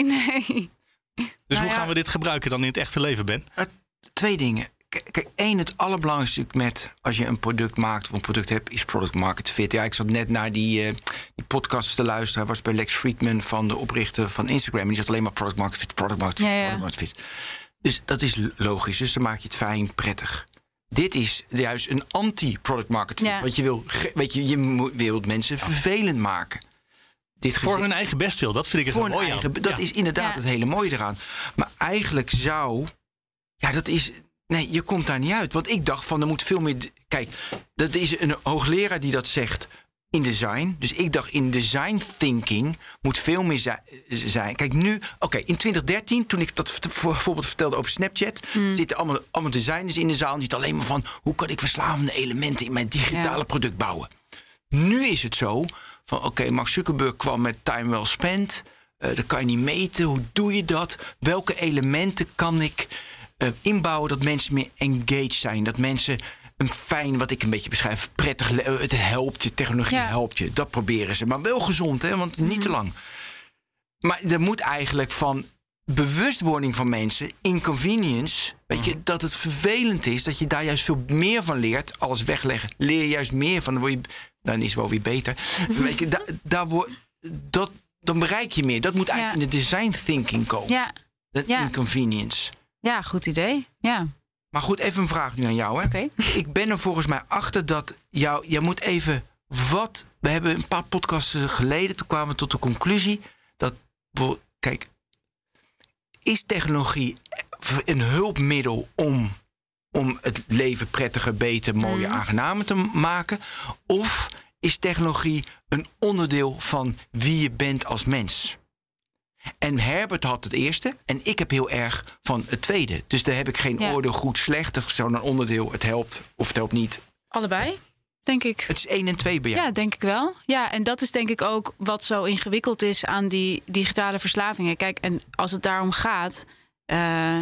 Nee. Dus Nou hoe ja. gaan we dit gebruiken dan in het echte leven, Ben? Eh, Twee dingen. Kijk, één, het allerbelangrijkste met als je een product maakt of een product hebt, is product market fit. Ja, ik zat net naar die, eh, die podcast te luisteren. Hij was bij Lex Friedman van de oprichter van Instagram. En die zat alleen maar product market fit, product market fit, Ja, ja. product market fit. Dus dat is logisch. Dus dan maak je het fijn, prettig. Dit is juist een anti-product market fit. Ja. Want je wil, weet je, je wilt mensen vervelend maken. Dit Voor hun eigen bestwil. Dat vind ik het voor een mooi eigen. Dat Ja. is inderdaad Ja. het hele mooie eraan. Maar eigenlijk zou. Ja, dat is. Nee, je komt daar niet uit. Want ik dacht van er moet veel meer. Kijk, dat is een hoogleraar die dat zegt in design. Dus ik dacht in design thinking moet veel meer zi- zijn. Kijk, nu, oké, in 2013, toen ik dat bijvoorbeeld vertelde over Snapchat, zitten allemaal, allemaal designers in de zaal. En die zitten alleen maar van hoe kan ik verslavende elementen in mijn digitale Ja. product bouwen. Nu is het zo van oké, Mark Zuckerberg kwam met time well spent. Eh, dat kan je niet meten. Hoe doe je dat? Welke elementen kan ik eh, inbouwen dat mensen meer engaged zijn? Dat mensen een fijn, wat ik een beetje beschrijf, prettig, eh, het helpt je, technologie Ja. helpt je. Dat proberen ze. Maar wel gezond, hè? want niet te lang. Maar er moet eigenlijk van bewustwording van mensen, inconvenience, weet je, dat het vervelend is, dat je daar juist veel meer van leert. Alles wegleggen, leer je juist meer van, dan word je, dan is het wel weer beter. weet je, da- daar dat, dan bereik je meer. Dat moet eigenlijk Ja. in de design thinking komen. Ja, Dat ja. inconvenience. Ja, goed idee. Ja, Maar goed, even een vraag nu aan jou. Hè? oké. Ik ben er volgens mij achter dat jou, jij moet even wat. We hebben een paar podcasts geleden, toen kwamen we tot de conclusie dat. Kijk, is technologie een hulpmiddel om, om het leven prettiger, beter, mooier, aangenamer te maken? Of is technologie een onderdeel van wie je bent als mens? En Herbert had het eerste en ik heb heel erg van het tweede. Dus daar heb ik geen Ja. oordeel goed, slecht. Dat is zo'n onderdeel. Het helpt of het helpt niet. Allebei, denk ik. Het is één en twee bij jou. Ja, denk ik wel. Ja, en dat is denk ik ook wat zo ingewikkeld is aan die digitale verslavingen. Kijk, en als het daarom gaat. eh,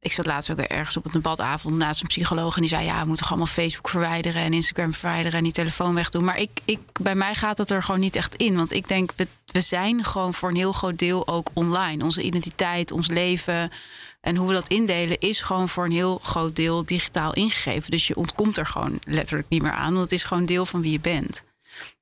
ik zat laatst ook ergens op een debatavond naast een psycholoog. En die zei: Ja, we moeten gewoon allemaal Facebook verwijderen en Instagram verwijderen en die telefoon wegdoen. Maar ik, ik, bij mij gaat dat er gewoon niet echt in. Want ik denk, we, we zijn gewoon voor een heel groot deel ook online. Onze identiteit, ons leven. En hoe we dat indelen is gewoon voor een heel groot deel digitaal ingegeven. Dus je ontkomt er gewoon letterlijk niet meer aan. Want het is gewoon deel van wie je bent.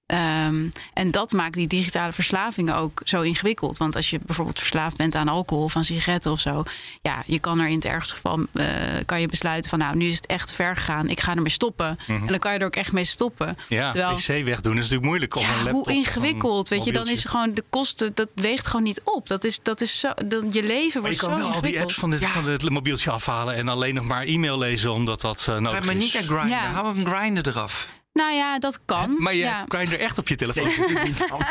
Ehm, en dat maakt die digitale verslavingen ook zo ingewikkeld. Want als je bijvoorbeeld verslaafd bent aan alcohol of aan sigaretten of zo, ja, je kan er in het ergste geval eh, kan je besluiten van, nou, nu is het echt ver gegaan, ik ga ermee stoppen. En dan kan je er ook echt mee stoppen. Ja, Terwijl- pc wegdoen is natuurlijk moeilijk. Of een ja, laptop hoe een ingewikkeld, weet je, dan is gewoon de kosten, dat weegt gewoon niet op. Dat is, dat is zo, dat, je leven Maar wordt je kan zo wel al die ingewikkeld. apps van, dit, Ja. van het mobieltje afhalen en alleen nog maar e-mail lezen omdat dat eh, nodig Ga maar is. niet naar grinden. Ja. Hou hem grinder eraf. Nou ja, dat kan. Maar je ja. kan je er echt op je telefoon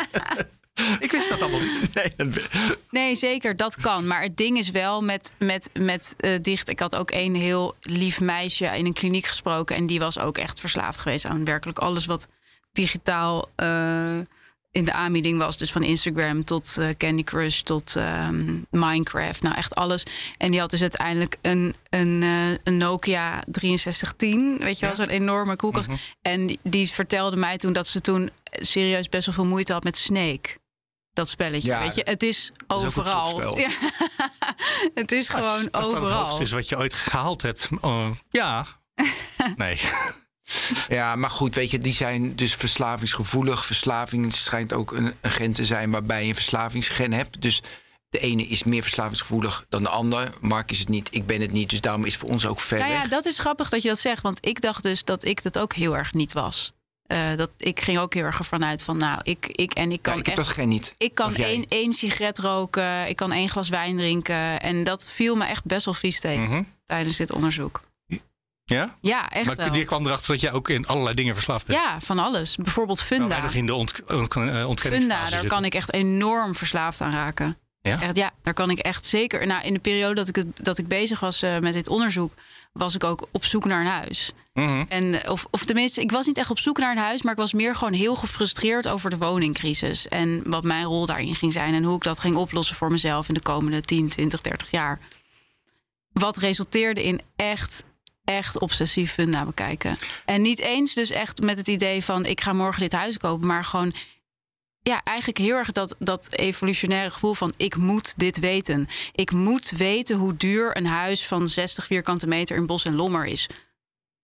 Ik wist dat allemaal niet. Nee, Nee, zeker, dat kan. Maar het ding is wel met, met, met eh, dicht. Ik had ook een heel lief meisje in een kliniek gesproken. En die was ook echt verslaafd geweest aan werkelijk alles wat digitaal eh, in de aanbieding was. Dus van Instagram tot eh, Candy Crush tot ehm, Minecraft. Nou, echt alles. En die had dus uiteindelijk een, een, eh, een Nokia 6310. Weet je wel, zo'n enorme koelkast. En die, vertelde mij toen dat ze toen serieus best wel veel moeite had met Snake. Dat spelletje, Ja, weet je. Het is overal. Ja. het is gewoon Als dat het overal. hoogste is wat je ooit gehaald hebt. oh, ja. Nee. Ja, maar goed, weet je, die zijn dus verslavingsgevoelig. Verslaving schijnt ook een, een gen te zijn waarbij je een verslavingsgen hebt. Dus de ene is meer verslavingsgevoelig dan de ander. Mark is het niet, ik ben het niet. Dus daarom is het voor ons ook ver Nou ja, dat is grappig dat je dat zegt. Want ik dacht dus dat ik dat ook heel erg niet was. eh, dat, ik ging ook heel erg ervan uit van, nou, ik, ik en ik Ja, kan ik heb echt dat geen niet. ik kan één, één sigaret roken, ik kan één glas wijn drinken. En dat viel me echt best wel vies tegen Mhm. tijdens dit onderzoek. Ja? Ja, echt Maar wel. je kwam erachter dat jij ook in allerlei dingen verslaafd bent. Ja, van alles. Bijvoorbeeld Maar Funda. weinig in de ont ont ont Funda, daar zitten. kan ik echt enorm verslaafd aan raken. Ja? Echt, ja, daar kan ik echt zeker. Nou, in de periode dat ik, het, dat ik bezig was eh, met dit onderzoek, was ik ook op zoek naar een huis. Mhm. En, eh, of, of tenminste, ik was niet echt op zoek naar een huis, maar ik was meer gewoon heel gefrustreerd over de woningcrisis. En wat mijn rol daarin ging zijn en hoe ik dat ging oplossen voor mezelf in de komende 10, 20, 30 jaar. Wat resulteerde in echt, echt obsessief funda bekijken. En niet eens dus echt met het idee van ik ga morgen dit huis kopen, maar gewoon ja, eigenlijk heel erg dat, dat evolutionaire gevoel van ik moet dit weten. Ik moet weten hoe duur een huis van 60 vierkante meter in Bos en Lommer is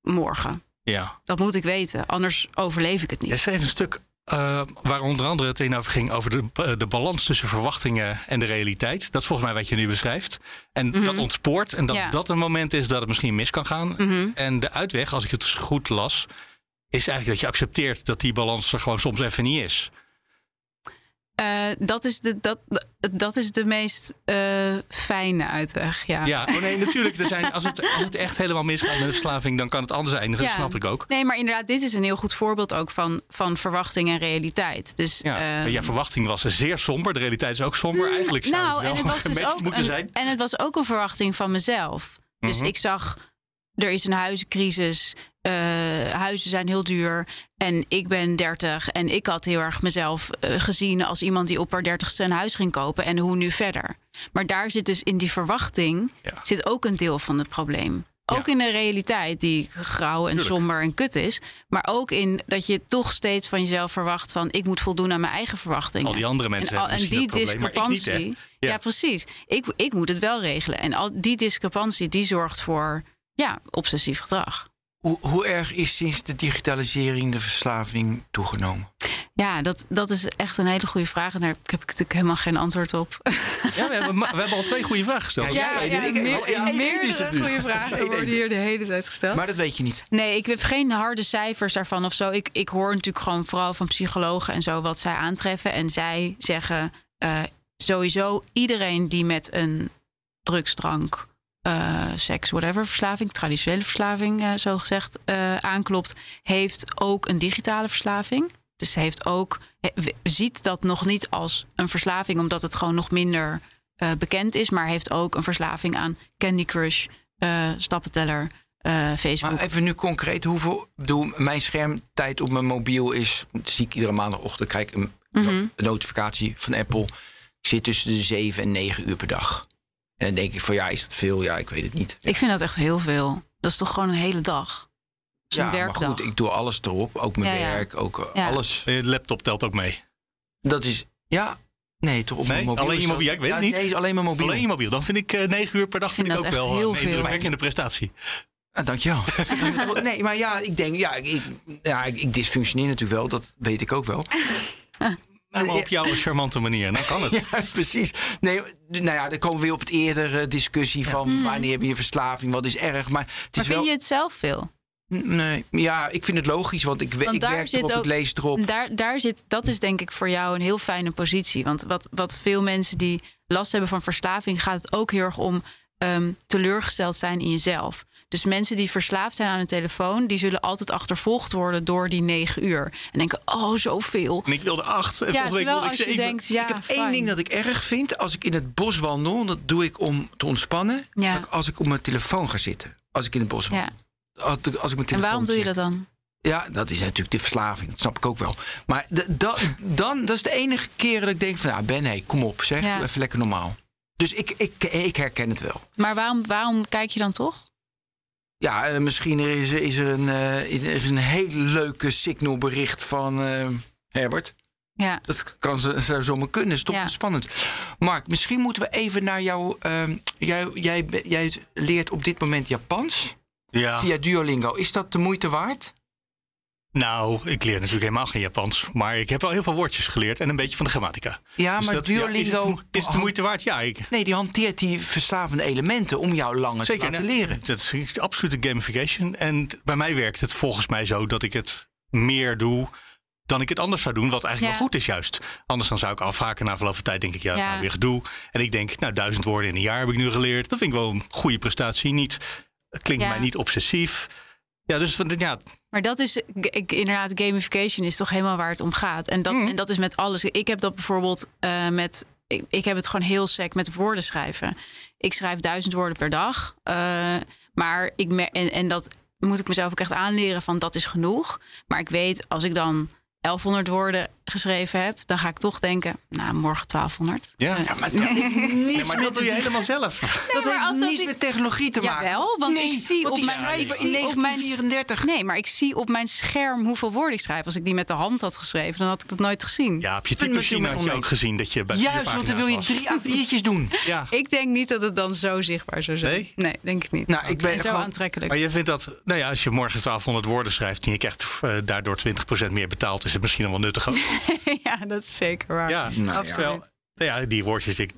morgen. Ja. Dat moet ik weten, anders overleef ik het niet. schreef een stuk eh, waar onder andere het in over ging... over de, eh, de balans tussen verwachtingen en de realiteit. Dat is volgens mij wat je nu beschrijft. En dat ontspoort en dat Ja. dat een moment is dat het misschien mis kan gaan. En de uitweg, als ik het goed las... is eigenlijk dat je accepteert dat die balans er gewoon soms even niet is. Eh, dat, is de, dat, dat is de meest eh, fijne uitweg, ja. Ja, oh nee, natuurlijk. Er zijn, als, het, als het echt helemaal misgaat met de verslaving... dan kan het anders eindigen, dat snap ik ook. Nee, maar inderdaad, dit is een heel goed voorbeeld ook van, van verwachting en realiteit. Dus, Ja, eh, verwachting was zeer somber. De realiteit is ook somber. Eigenlijk zou nou, het wel en het was dus ook moeten een, zijn. En het was ook een verwachting van mezelf. Dus Mhm. ik zag, er is een huizencrisis. eh, huizen zijn heel duur. En ik ben 30. En ik had heel erg mezelf eh, gezien als iemand die op haar 30ste een huis ging kopen. En hoe nu verder. Maar daar zit dus in die verwachting Ja. zit ook een deel van het probleem. Ook Ja. in de realiteit, die grauw en Tuurlijk. somber en kut is. Maar ook in dat je toch steeds van jezelf verwacht van... ik moet voldoen aan mijn eigen verwachtingen. Al die andere mensen en, al- en die probleem, niet, discrepantie. Ja. ja. precies. Ik, ik moet het wel regelen. En al die discrepantie die zorgt voor ja, obsessief gedrag. Hoe, hoe erg is sinds de digitalisering de verslaving toegenomen? Ja, dat, dat is echt een hele goede vraag. En daar heb ik natuurlijk helemaal geen antwoord op. Ja, we hebben, we hebben al twee goede vragen gesteld. Ja, ja, ik- ik- meer- één- één is meerdere goede vragen worden hier de hele tijd gesteld. Maar dat weet je niet. Nee, ik heb geen harde cijfers daarvan of zo. Ik, ik hoor natuurlijk gewoon vooral van psychologen en zo wat zij aantreffen. En zij zeggen eh, sowieso iedereen die met een drugsdrank, eh, seks, whatever, verslaving, traditionele verslaving, eh, zo gezegd, eh, aanklopt, heeft ook een digitale verslaving. Dus heeft ook, he- ziet dat nog niet als een verslaving, omdat het gewoon nog minder bekend is, maar heeft ook een verslaving aan Candy Crush, stappenteller, Facebook. Maar even nu concreet, hoeveel... bedoel, mijn schermtijd op mijn mobiel is... zie ik iedere maandagochtend, krijg ik een, Mhm. een notificatie van Apple. Ik zit tussen de 7 en 9 uur per dag. En dan denk ik van, ja, is dat veel? Ja, ik weet het niet. Ik vind dat echt heel veel. Dat is toch gewoon een hele dag. Dat is ja, een maar werkdag. goed, ik doe alles erop. Ook mijn Ja, ja. werk, ook eh, Ja. alles. Je laptop telt ook mee. Dat is... Ja, nee, toch op Nee, mijn mobiel. alleen je mobiel. Ja, ik weet het niet. Nee, alleen mijn mobiel. Alleen je mobiel. Dan vind ik eh 9 uur per dag vind vind ik ook wel heel een veel. indrukwekkende prestatie. Ah, dankjewel. nee, maar ja, ik denk, ja, ik, ja, ik, ik dysfunctioneer natuurlijk wel. Dat weet ik ook wel. Nou, maar op jouw charmante manier. Dan kan het. Ja, precies. Nee, nou ja, dan komen we weer op het eerdere discussie van wanneer heb je verslaving, wat is erg. Maar het maar is vind wel. je het zelf veel? Nee, ja, ik vind het logisch, want ik, Want ik daar werk zit erop, ik ook- lees erop. Daar, daar zit, dat is denk ik voor jou een heel fijne positie. Want wat, wat veel mensen die last hebben van verslaving, gaat het ook heel erg om ehm, teleurgesteld zijn in jezelf. Dus mensen die verslaafd zijn aan een telefoon, die zullen altijd achtervolgd worden door die negen uur. En denken, oh, zoveel. En ik wilde acht. En Ja, volgende week ik als je zeven. denkt, ja, ik heb één ding dat ik erg vind. Als ik in het bos wandel, dat doe ik om te ontspannen. Ja. Dat Als ik op mijn telefoon ga zitten. Als ik in het bos wandel. Ja. Als, ik- als ik mijn En telefoon waarom doe je dat dan? Ja, dat is natuurlijk de verslaving. Dat snap ik ook wel. Maar da- dan, dat is de enige keer dat ik denk van... Ja, Ben, hey, kom op, zeg. Ja. Doe even lekker normaal. Dus ik, ik, ik herken het wel. Maar waarom, waarom kijk je dan toch? Ja, eh, misschien is, is, er een, eh, is, er is een hele leuke signalbericht van eh, Herbert. Ja. Dat kan ze, zou zomaar kunnen. is toch Ja. spannend. Mark, misschien moeten we even naar jou... ehm, jij, jij, jij leert op dit moment Japans Ja. via Duolingo. Is dat de moeite waard? Nou, ik leer natuurlijk helemaal geen Japans. Maar ik heb wel heel veel woordjes geleerd. En een beetje van de grammatica. Ja, Dus maar dat- ja, is, het, is het de moeite waard? Ja, ik, Nee, die hanteert die verslavende elementen om jou langer zeker. te laten nee, leren. Dat is absolute gamification. En bij mij werkt het volgens mij zo dat ik het meer doe dan ik het anders zou doen. Wat eigenlijk Ja. wel goed is juist. Anders dan zou ik afhaken na verloop van tijd. Denk ik, ja, Ja. nou weer gedoe. En ik denk, nou, duizend woorden in een jaar heb ik nu geleerd. Dat vind ik wel een goede prestatie. Niet, het klinkt Ja. mij niet obsessief. Ja, dus van, ja, Maar dat is ik, inderdaad, gamification is toch helemaal waar het om gaat. En dat, en dat is met alles. Ik heb dat bijvoorbeeld eh, met. Ik, ik heb het gewoon heel sec met woorden schrijven. Ik schrijf duizend woorden per dag. eh, maar ik en, en dat moet ik mezelf ook echt aanleren van dat is genoeg. Maar ik weet als ik dan 1100 woorden geschreven heb, dan ga ik toch denken, nou morgen 1200. ja. Ja, maar dat Nee, maar met dat doe je het- helemaal zelf. Dat heeft niets ik- met technologie te maken. Jawel, want nee, ik zie want op die mijn- ik in zie op mijn- 1934. Nee, maar ik zie op mijn scherm hoeveel woorden ik schrijf. Als ik die met de hand had geschreven, dan had ik dat nooit gezien. Ja, op je ik typemachine had je ook gezien dat je bij Juist, want dan wil je drie A4'tjes doen. Ja. Ik denk niet dat het dan zo zichtbaar zou zijn. Nee? denk ik niet. Nou, ik ben En zo gewoon- aantrekkelijk. Maar je vindt dat, nou ja, als je morgen 1200 woorden schrijft en je krijgt eh, daardoor 20% meer betaald, is het misschien nog wel nuttig. ook. ja, dat is zeker waar. Ja, Nou, absoluut. Nou ja, die woordjes. Ik,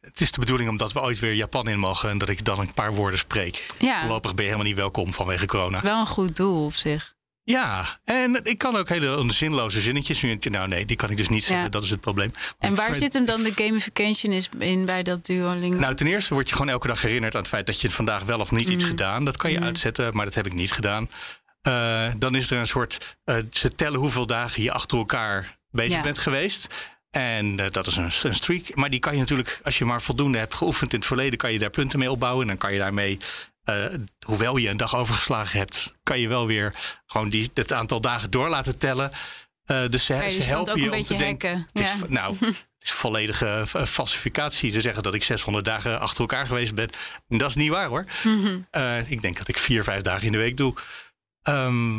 het is de bedoeling omdat we ooit weer Japan in mogen en dat ik dan een paar woorden spreek. Ja. Voorlopig ben je helemaal niet welkom vanwege corona. Wel een goed doel op zich. Ja, en ik kan ook hele zinloze zinnetjes. Nu Nou nee, die kan ik dus niet zeggen. Ja. Dat is het probleem. En waar zit hem dan de gamification is in bij dat Duolingo? Nou, ten eerste word je gewoon elke dag herinnerd aan het feit dat je vandaag wel of niet Mm. iets gedaan. Dat kan je uitzetten, maar dat heb ik niet gedaan. Eh, dan is er een soort. eh, ze tellen hoeveel dagen je achter elkaar bezig Ja. bent geweest. En eh, dat is een, een streak. Maar die kan je natuurlijk, als je maar voldoende hebt geoefend in het verleden, kan je daar punten mee opbouwen. En dan kan je daarmee, eh, hoewel je een dag overgeslagen hebt, kan je wel weer gewoon die, het aantal dagen door laten tellen. Eh, dus ze, dus helpen je om te denken. hacken. Het is, Ja. nou, het is volledige falsificatie. Ze zeggen dat ik 600 dagen achter elkaar geweest ben. Dat is niet waar hoor. Mhm. Ik denk dat ik vier, vijf dagen in de week doe. Ehm,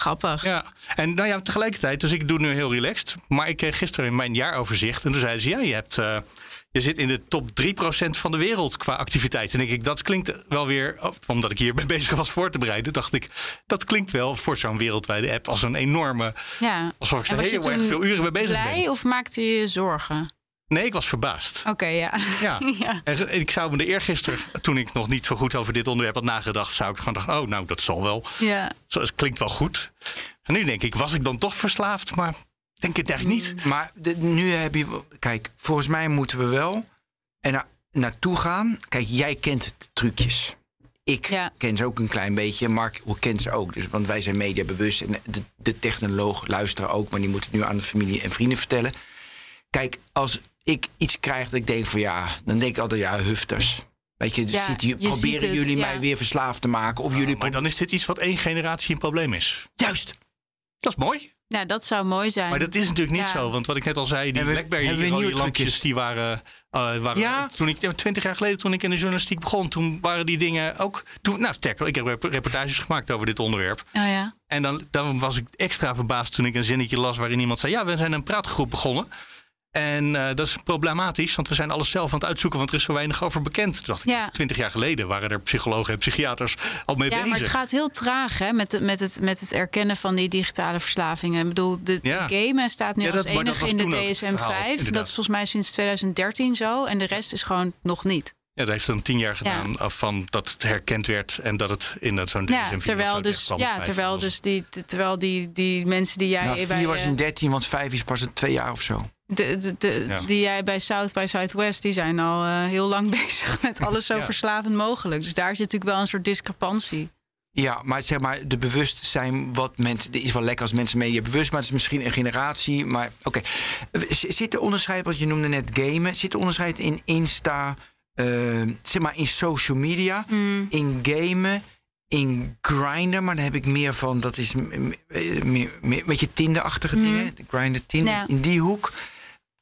Grappig. ja, en nou ja, tegelijkertijd, dus ik doe nu heel relaxed. Maar ik kreeg gisteren in mijn jaaroverzicht en toen zeiden ze: ja, je, hebt, eh, je zit in de top 3% van de wereld qua activiteit. En denk ik, dat klinkt wel weer, oh, omdat ik hier ben bezig was voor te bereiden, dacht ik, dat klinkt wel voor zo'n wereldwijde app als een enorme. Ja. Alsof ik er heel erg veel uren mee bezig Blij ben. of maakte je je zorgen? Nee, ik was verbaasd. Oké, ja. Ja. ja. En ik zou me de eergisteren, toen ik nog niet zo goed over dit onderwerp had nagedacht, zou ik gewoon dachten, oh, nou, dat zal wel. Ja. Zo, het klinkt wel goed. En nu denk ik, was ik dan toch verslaafd? Maar ik denk het eigenlijk niet. Maar de- nu heb je. Kijk, volgens mij moeten we wel er na, naartoe gaan. Kijk, jij kent de trucjes. Ik Ja. ken ze ook een klein beetje. Mark kent ze ook. Dus, want wij zijn mediabewust. En de, de technoloog luisteren ook. Maar die moet het nu aan de familie en vrienden vertellen. Kijk, als ik iets krijg dat ik denk van ja, dan denk ik altijd ja, hufters. Weet je, Ja, zitten, je proberen ziet het, jullie ja. mij weer verslaafd te maken? Of jullie. Maar dan is dit iets wat één generatie een probleem is. Juist. Dat is mooi. Nou, dat zou mooi zijn. Maar dat is natuurlijk niet Ja. zo. Want wat ik net al zei, die we- Blackberry lampjes, die waren... eh, waren Ja. Toen ik, twintig jaar geleden, toen ik in de journalistiek begon... toen waren die dingen ook... Toen, nou, sterker, ik heb rep- reportages gemaakt over dit onderwerp. Oh ja. En dan, dan was ik extra verbaasd toen ik een zinnetje las... waarin iemand zei, ja, we zijn een praatgroep begonnen... En eh, dat is problematisch, want we zijn alles zelf aan het uitzoeken, want er is zo weinig over bekend. Toen dacht ik, Ja. twintig jaar geleden waren er psychologen en psychiaters al mee Ja, bezig. maar het gaat heel traag hè, met, met, het, met het erkennen van die digitale verslavingen. Ik bedoel, de, Ja. de staat nu Ja, als enige in de toen ook het verhaal, DSM-5. Dat is volgens mij sinds 2013 zo. En de rest is gewoon nog niet. Ja, dat heeft dan tien jaar gedaan af van dat het herkend werd en dat het in dat zo'n Ja, DSM-4 of terwijl zo dus, ja, terwijl dus die, terwijl die, die mensen die jij Nou, bij... vier was eh, in 13, want vijf is pas een twee jaar of zo. De, de, de- Ja. die jij bij South by Southwest, die zijn al eh, heel lang bezig met alles zo Ja. verslavend mogelijk. Dus daar zit natuurlijk wel een soort discrepantie. Ja, maar zeg maar, de bewustzijn wat mensen. Het is wel lekker als mensen media bewust, maar het is misschien een generatie. Maar oké. Zit er onderscheid, wat je noemde net gamen, zit er onderscheid in Insta, eh, zeg maar in social media, in gamen, in grinder, maar daar heb ik meer van. Dat is eh, meer, meer, weet je, Tinder-achtige dingen. De grinder, Tinder, Ja. in die hoek.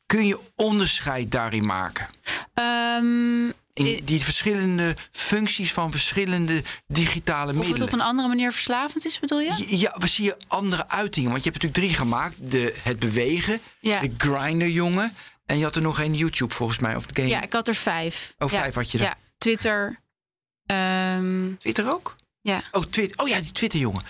Kun je onderscheid daarin maken? Ehm, In Eh, die verschillende functies van verschillende digitale of het middelen. op een andere manier verslavend is, bedoel je? Ja, we zien je andere uitingen. Want je hebt natuurlijk drie gemaakt. De, het bewegen, Ja. de grinder jongen. En je had er nog een YouTube volgens mij. Of de game. Ja, ik had er vijf. Oh, Ja, vijf had je er. Ja, Twitter. ehm, Twitter ook? ja. Oh, Twitter. oh ja, die Twitter jongen.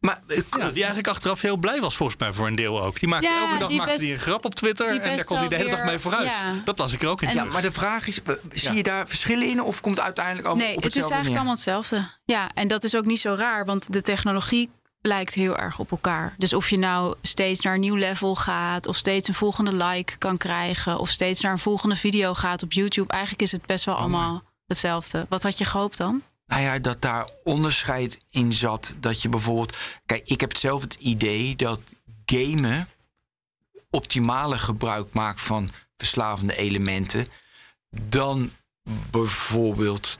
Maar eh, Ja, die eigenlijk achteraf heel blij was volgens mij voor een deel ook. Die maakte Ja, elke dag die maakte best- die een grap op Twitter en daar kon hij de hele dag mee vooruit. ja. Dat las ik er ook in ja, maar de vraag is, zie Ja. je daar verschillen in? Of komt het uiteindelijk allemaal Nee, op het is hetzelfde eigenlijk neer? allemaal hetzelfde. Ja, en dat is ook niet zo raar, want de technologie lijkt heel erg op elkaar. Dus of je nou steeds naar een nieuw level gaat, of steeds een volgende like kan krijgen, of steeds naar een volgende video gaat op YouTube, eigenlijk is het best wel allemaal hetzelfde. Wat had je gehoopt dan? Nou ja, dat daar onderscheid in zat. Dat je bijvoorbeeld. Kijk, ik heb zelf het idee dat gamen optimale gebruik maakt van verslavende elementen dan bijvoorbeeld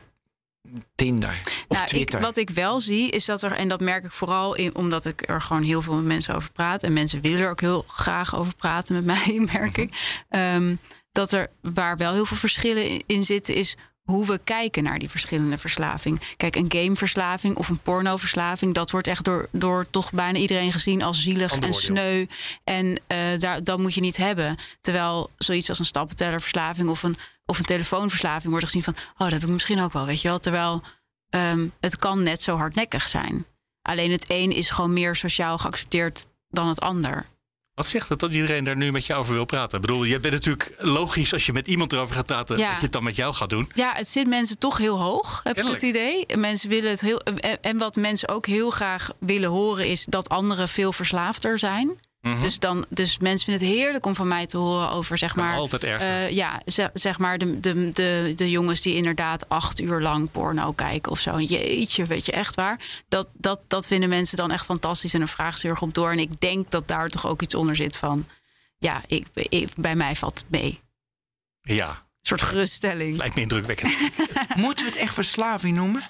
Tinder of nou, Twitter. Ik, wat ik wel zie is dat er, en dat merk ik vooral in, omdat ik er gewoon heel veel met mensen over praat. En mensen willen er ook heel graag over praten met mij, merk ik. Ehm, dat er waar wel heel veel verschillen in zitten, is hoe we kijken naar die verschillende verslaving. Kijk, een gameverslaving of een pornoverslaving, dat wordt echt door, door toch bijna iedereen gezien als zielig en sneu. En uh, daar, dat moet je niet hebben. Terwijl zoiets als een stappentellerverslaving of een, of een telefoonverslaving wordt gezien van, oh, dat heb ik misschien ook wel, weet je wel. Terwijl um, het kan net zo hardnekkig zijn. Alleen het een is gewoon meer sociaal geaccepteerd dan het ander. Wat zegt het dat iedereen daar nu met jou over wil praten? Ik bedoel, je bent natuurlijk logisch als je met iemand erover gaat praten, dat je het dan met jou gaat doen. Ja, het zit mensen toch heel hoog, heb ik het idee. Mensen willen het heel. En wat mensen ook heel graag willen horen, is dat anderen veel verslaafder zijn. Mhm. Dus, dan, dus mensen vinden het heerlijk om van mij te horen over, zeg maar. Altijd erg. Uh, ja, zeg, maar de, de, de, de jongens die inderdaad acht uur lang porno kijken of zo. Jeetje, weet je echt waar. Dat, dat, dat vinden mensen dan echt fantastisch en dan vragen ze erg op door. En ik denk dat daar toch ook iets onder zit van. Ja, ik, bij mij valt het mee. Ja. Een soort geruststelling. Lijkt me indrukwekkend. Moeten we het echt verslaving noemen?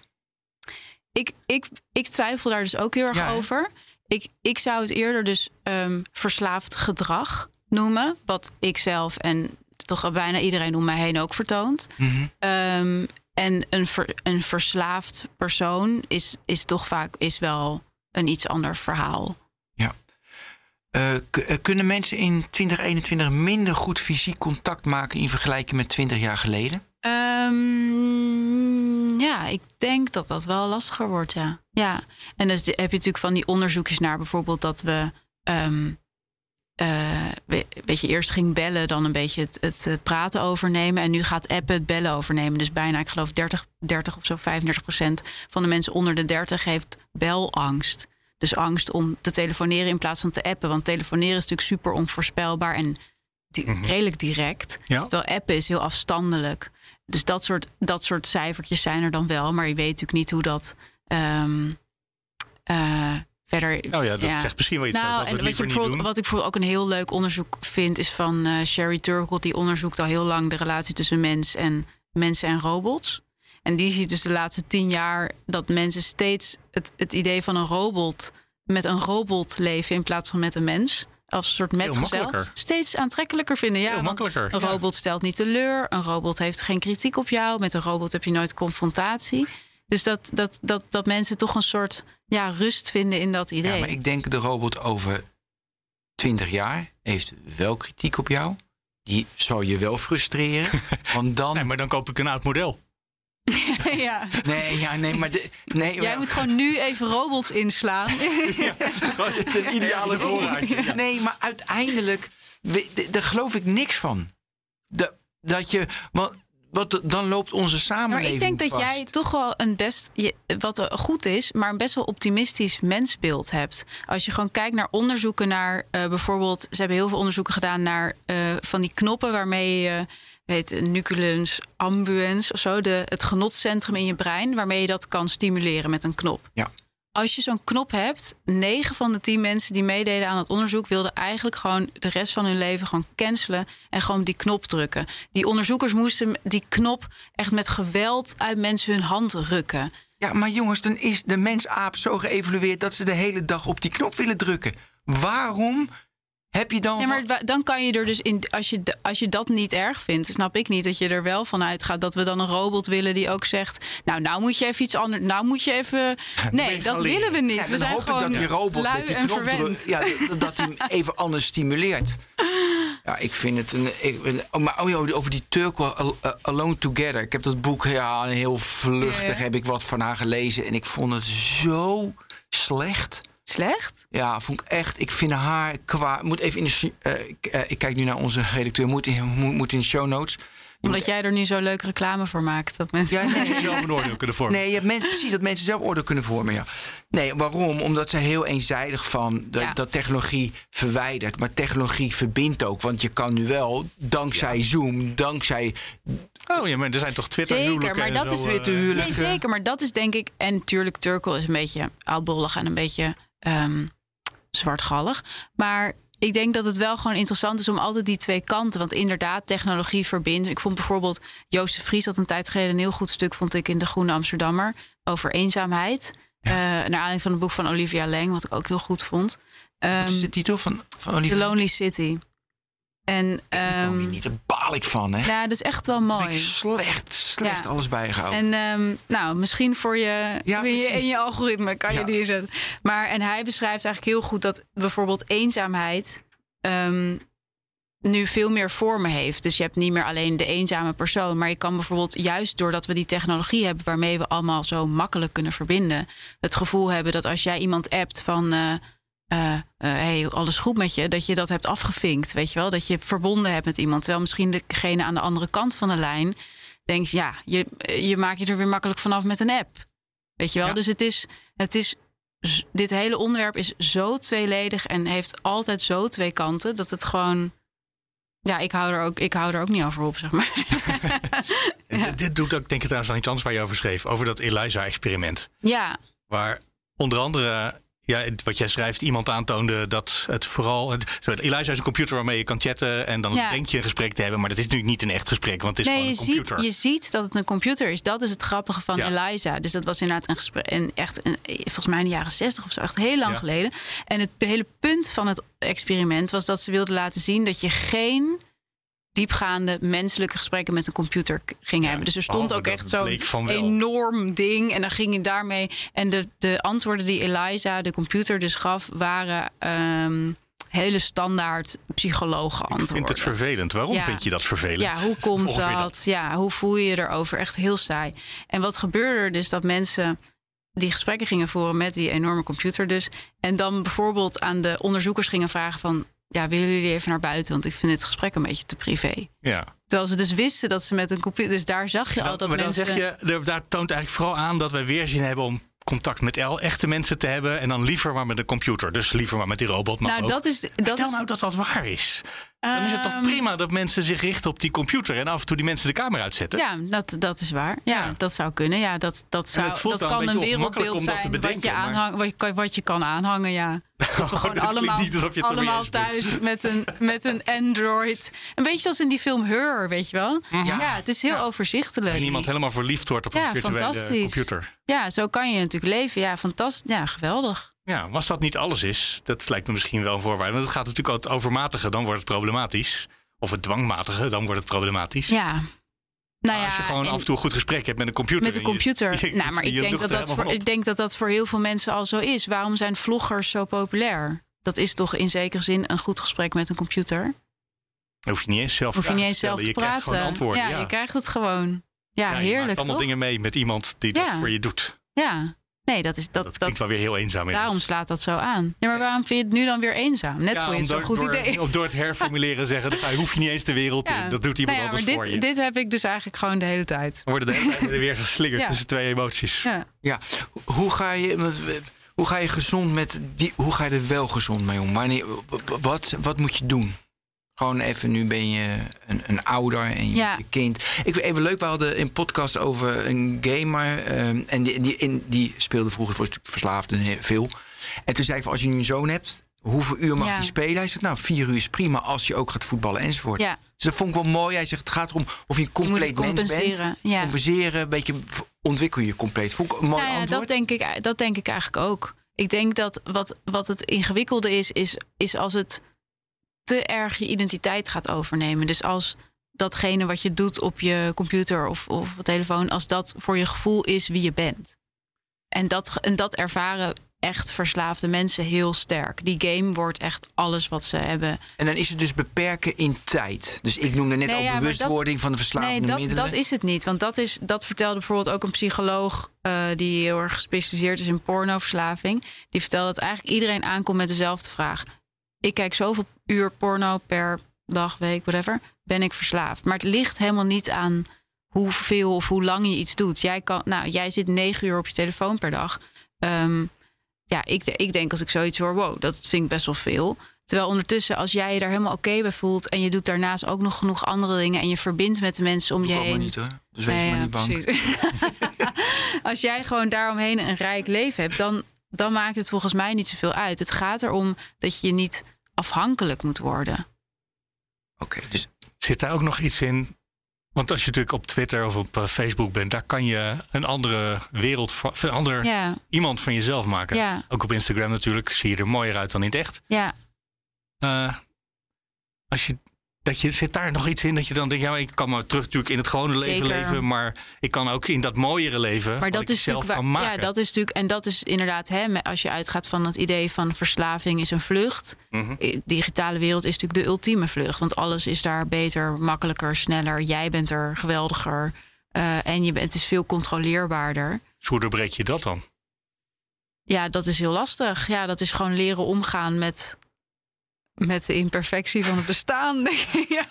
Ik, ik, ik twijfel daar dus ook heel erg over. Ik, ik zou het eerder dus um, verslaafd gedrag noemen. Wat ik zelf en toch bijna iedereen om mij heen ook vertoont. Mm -hmm. um, en een, ver, een verslaafd persoon is, is toch vaak is wel een iets ander verhaal. Ja. Uh, kunnen mensen in 2021 minder goed fysiek contact maken in vergelijking met 20 jaar geleden? Um, ja, ik denk dat dat wel lastiger wordt, ja. ja. En dus heb je natuurlijk van die onderzoekjes naar bijvoorbeeld dat we... Um, uh, weet je, eerst ging bellen, dan een beetje het, het, eh, praten overnemen. En nu gaat appen het bellen overnemen. Dus bijna, ik geloof, 30, 30 of zo, 35 procent van de mensen onder de 30 heeft belangst. Dus angst om te telefoneren in plaats van te appen. Want telefoneren is natuurlijk super onvoorspelbaar en di mm -hmm. redelijk direct. Ja. Terwijl appen is heel afstandelijk. Dus dat soort, dat soort cijfertjes zijn er dan wel. Maar je weet natuurlijk niet hoe dat um, uh, verder. Oh ja, dat ja. zegt misschien wel iets. Nou, en wat, je bijvoorbeeld, wat ik bijvoorbeeld ook een heel leuk onderzoek vind, is van uh, Sherry Turkle. Die onderzoekt al heel lang de relatie tussen mens en mensen en robots. En die ziet dus de laatste tien jaar dat mensen steeds het, het idee van een robot met een robot leven in plaats van met een mens als een soort metgezel steeds aantrekkelijker vinden. Ja, makkelijker. Een robot stelt niet teleur. Een robot heeft geen kritiek op jou. Met een robot heb je nooit confrontatie. Dus dat, dat, dat, dat mensen toch een soort ja, rust vinden in dat idee. Ja, maar ik denk de robot over 20 jaar heeft wel kritiek op jou. Die zou je wel frustreren. want dan... Nee, maar dan koop ik een oud model. ja. Nee, ja, nee, maar... De, nee, Jij moet gewoon nu even robots inslaan. ja, dat is een ideale voorraad. Nee, maar uiteindelijk... Daar geloof ik niks van. De, dat je... Want, wat, dan loopt onze samenleving maar ik denk dat jij toch wel een best, wat goed is, maar een best wel optimistisch mensbeeld hebt. Als je gewoon kijkt naar onderzoeken naar uh, bijvoorbeeld, ze hebben heel veel onderzoeken gedaan naar uh, van die knoppen waarmee je heet nuculens ambuens of zo, de, het genotcentrum in je brein, waarmee je dat kan stimuleren met een knop. Ja. Als je zo'n knop hebt, 9 van de 10 mensen die meededen aan het onderzoek wilden eigenlijk gewoon de rest van hun leven gewoon cancelen en gewoon die knop drukken. Die onderzoekers moesten die knop echt met geweld uit mensen hun hand rukken. Ja, maar jongens, dan is de mens-aap zo geëvolueerd dat ze de hele dag op die knop willen drukken. Waarom heb je dan. Ja, maar dan kan je er dus in. Als je, als je dat niet erg vindt, snap ik niet dat je er wel van uitgaat dat we dan een robot willen die ook zegt. Nou, nou moet je even iets anders. Nou moet je even. Nee, dat willen we niet. Ja, we zijn hoop gewoon dat die robot lui met die knop druk, ja, dat hij even anders stimuleert. Ja, ik vind het een. Ik, oh, maar oh ja, over die Turco Alone Together. Ik heb dat boek ja, heel vluchtig heb ik wat van haar gelezen. En ik vond het zo slecht. Slecht? Ja, vond ik echt. Ik vind haar qua. Moet even in de. Uh, uh, ik kijk nu naar onze redacteur. Moet in, moet, moet in de show notes. Omdat jij er nu zo leuk reclame voor maakt. Dat mensen... Ja, nee, Je zelf een oordeel kunnen vormen. Nee, je hebt mensen, precies dat mensen zelf oordeel kunnen vormen. Ja. Nee, waarom? Omdat ze heel eenzijdig van dat, Ja. dat technologie verwijdert. Maar technologie verbindt ook. Want je kan nu wel, dankzij Zoom, dankzij. Oh ja, maar er zijn toch Twitter Zeker, maar dat zo, is eh, Twitter. Nee, zeker. Maar dat is denk ik... En natuurlijk, Turkel is een beetje oudbollig en een beetje ehm, zwartgallig. Maar ik denk dat het wel gewoon interessant is om altijd die twee kanten. Want inderdaad, technologie verbindt. Ik vond bijvoorbeeld Joost de Vries had een tijd geleden... een heel goed stuk, vond ik, in De Groene Amsterdammer... over eenzaamheid. Eh, naar aanleiding van het boek van Olivia Leng, wat ik ook heel goed vond. Wat is Ehm, de titel van, van The Olivier? Lonely City. En die niet, daar baal ik van, hè? ja, dat is echt wel mooi. ik slecht, slecht Ja. alles bijgehouden. En ehm, nou, misschien voor je, Ja, voor je in je algoritme kan je die zetten. Maar en hij beschrijft eigenlijk heel goed dat bijvoorbeeld eenzaamheid ehm, nu veel meer vormen heeft. Dus je hebt niet meer alleen de eenzame persoon, maar je kan bijvoorbeeld juist doordat we die technologie hebben waarmee we allemaal zo makkelijk kunnen verbinden, het gevoel hebben dat als jij iemand appt van eh, eh, eh, hey, alles goed met je, dat je dat hebt afgevinkt, weet je wel, dat je verbonden hebt met iemand, terwijl misschien degene aan de andere kant van de lijn denkt, ja, je, je maakt je er weer makkelijk vanaf met een app. Weet je wel? Ja. Dus het is, het is, dit hele onderwerp is zo tweeledig en heeft altijd zo twee kanten dat het gewoon. Ja, ik hou er ook, ik hou er ook niet over op, zeg maar. Ja. dit- doet ook, denk ik trouwens aan iets anders waar je over schreef. Over dat ELISA-experiment. ja, Waar onder andere, ja, wat jij schrijft, iemand aantoonde dat het vooral. ELISA is een computer waarmee je kan chatten en dan Ja. denk je een gesprek te hebben. Maar dat is nu niet een echt gesprek, want het is nee, je gewoon een ziet, computer. je ziet dat het een computer is. Dat is het grappige van Ja. Eliza. Dus dat was inderdaad een gesprek, een, echt, een, volgens mij in de jaren 60 of zo, echt heel lang Ja. geleden. En het hele punt van het experiment was dat ze wilden laten zien dat je geen diepgaande menselijke gesprekken met een computer ging hebben. Dus er stond ook dat echt zo'n enorm ding. En dan ging je daarmee. En de, de antwoorden die Eliza, de computer, dus gaf, waren ehm, hele standaard psychologen ik antwoorden. vind het vervelend. Waarom Ja. vind je dat vervelend? Ja, hoe komt Ongeveer dat? Ja, hoe voel je je erover? Echt heel saai. En wat gebeurde er dus dat mensen die gesprekken gingen voeren met die enorme computer dus. En dan bijvoorbeeld aan de onderzoekers gingen vragen van... ja, willen jullie even naar buiten? Want ik vind dit gesprek een beetje te privé. Ja. Terwijl ze dus wisten dat ze met een computer... Dus daar zag je al dat maar mensen... dan zeg je, daar toont eigenlijk vooral aan dat wij weerzin hebben om contact met el- echte mensen te hebben. En dan liever maar met een computer. Dus liever maar met die robot. Mag nou, ook. dat is... Maar Dat is nou dat dat waar is. Dan is het toch Ehm, prima dat mensen zich richten op die computer. En af en toe die mensen de kamer uitzetten. Ja, dat, dat is waar. Ja, Ja. dat zou kunnen. Ja, dat, dat, zou, het voelt dat kan een een wereldbeeld te zijn wat, je maar- aanhang, wat, je, kan- wat je kan aanhangen, ja. Dat we gewoon dat klinkt allemaal, allemaal thuis met een, met een Android. Een beetje zoals in die film Her, weet je wel? Ja, het is heel overzichtelijk. En iemand helemaal verliefd wordt op een Ja, virtuele fantastisch. computer. Ja, zo kan je natuurlijk leven. Ja, fantastisch. Ja, geweldig. Ja, als dat niet alles is, dat lijkt me misschien wel een voorwaarde. Want het gaat natuurlijk over het overmatige, dan wordt het problematisch. Of het dwangmatige, dan wordt het problematisch. Ja. Nou ja, als je gewoon af en toe een goed gesprek hebt met een computer. Met een je- computer. je- nou, maar ik denk dat, dat voor, ik denk dat dat voor heel veel mensen al zo is. Waarom zijn vloggers zo populair? Dat is toch in zekere zin een goed gesprek met een computer. Hoef je niet eens zelf Hoef je niet eens zelf te Je krijgt gewoon praten. antwoorden. ja, Ja, je krijgt het gewoon. Ja, Ja, je maakt heerlijk allemaal toch? dingen mee met iemand die dat voor je doet. Ja. Nee, dat is dat. Dat dat, klinkt wel weer heel eenzaam. daarom slaat dat zo aan. Ja, maar waarom vind je het nu dan weer eenzaam? Net Ja, je zo'n goed door, idee. Of door het herformuleren zeggen, dan ga je- hoef je niet eens de wereld Ja. in. Dat doet iemand Nou ja, anders maar voor dit, je. dit heb ik dus eigenlijk gewoon de hele tijd. Dan worden de hele tijd weer geslingerd Ja. tussen twee emoties. Ja. Ja, hoe ga je, we- hoe ga je gezond met die, hoe ga je er wel gezond mee om? Wanneer, wat, wat moet je doen? Gewoon even, nu ben je een, een ouder en je, Ja. je kind. Ik vind even leuk, we hadden een podcast over een gamer. ehm, en die, die, in, die speelde vroeger voor verslaafd veel. En toen zei ik van, als je nu een zoon hebt, hoeveel uur mag Ja. die spelen? Hij zegt, nou, vier uur is prima als je ook gaat voetballen enzovoort. Ja. Dus dat vond ik wel mooi. Hij zegt, het gaat erom of je een Je compleet mens bent. Ja. Compenseren, een beetje ontwikkel je compleet. Vond ik een mooi Nou ja, antwoord. dat denk, ik, dat denk ik eigenlijk ook. Ik denk dat wat, wat het ingewikkelde is, is, is als het te erg je identiteit gaat overnemen. Dus als datgene wat je doet op je computer of, of telefoon, als dat voor je gevoel is wie je bent. En dat, en dat ervaren echt verslaafde mensen heel sterk. Die game wordt echt alles wat ze hebben. En dan is het dus beperken in tijd. Dus ik noemde net Nee, al ja, bewustwording van de verslavende Nee, dat, middelen. dat is het niet. Want dat, is, dat vertelde bijvoorbeeld ook een psycholoog... eh, die heel erg gespecialiseerd is in pornoverslaving. Die vertelde dat eigenlijk iedereen aankomt met dezelfde vraag. Ik kijk zoveel uur porno per dag, week, whatever. ben ik verslaafd. Maar het ligt helemaal niet aan hoeveel of hoe lang je iets doet. Jij, kan, nou, jij zit negen uur op je telefoon per dag. Ehm, ja, ik, ik denk als ik zoiets hoor, wow, dat vind ik best wel veel. Terwijl ondertussen, als jij je daar helemaal oké bij voelt... en je doet daarnaast ook nog genoeg andere dingen... en je verbindt met de mensen om je heen... niet hoor. Dus wees Nee, maar niet bang. Als jij gewoon daaromheen een rijk leven hebt, dan, dan maakt het volgens mij niet zoveel uit. Het gaat erom dat je niet afhankelijk moet worden. Oké, dus Zit daar ook nog iets in? Want als je natuurlijk op Twitter of op eh, Facebook bent, daar kan je een andere wereld, een ander Ja, iemand van jezelf maken. ja, Ook op Instagram natuurlijk zie je er mooier uit dan in het echt. ja. Eh, als je, dat je, zit daar nog iets in dat je dan denkt, ja, maar ik kan maar terug natuurlijk in het gewone leven Zeker. leven, maar ik kan ook in dat mooiere leven, Maar dat is zelf natuurlijk waar- ja, dat is natuurlijk en dat is inderdaad hè, als je uitgaat van het idee van verslaving is een vlucht. Mhm. Eh, digitale wereld is natuurlijk de ultieme vlucht, want alles is daar beter, makkelijker, sneller. Jij bent er geweldiger eh, en je bent, het is veel controleerbaarder. Dus hoe doorbreek je dat dan? Ja, dat is heel lastig. Ja, dat is gewoon leren omgaan met, met de imperfectie van het bestaan. ja,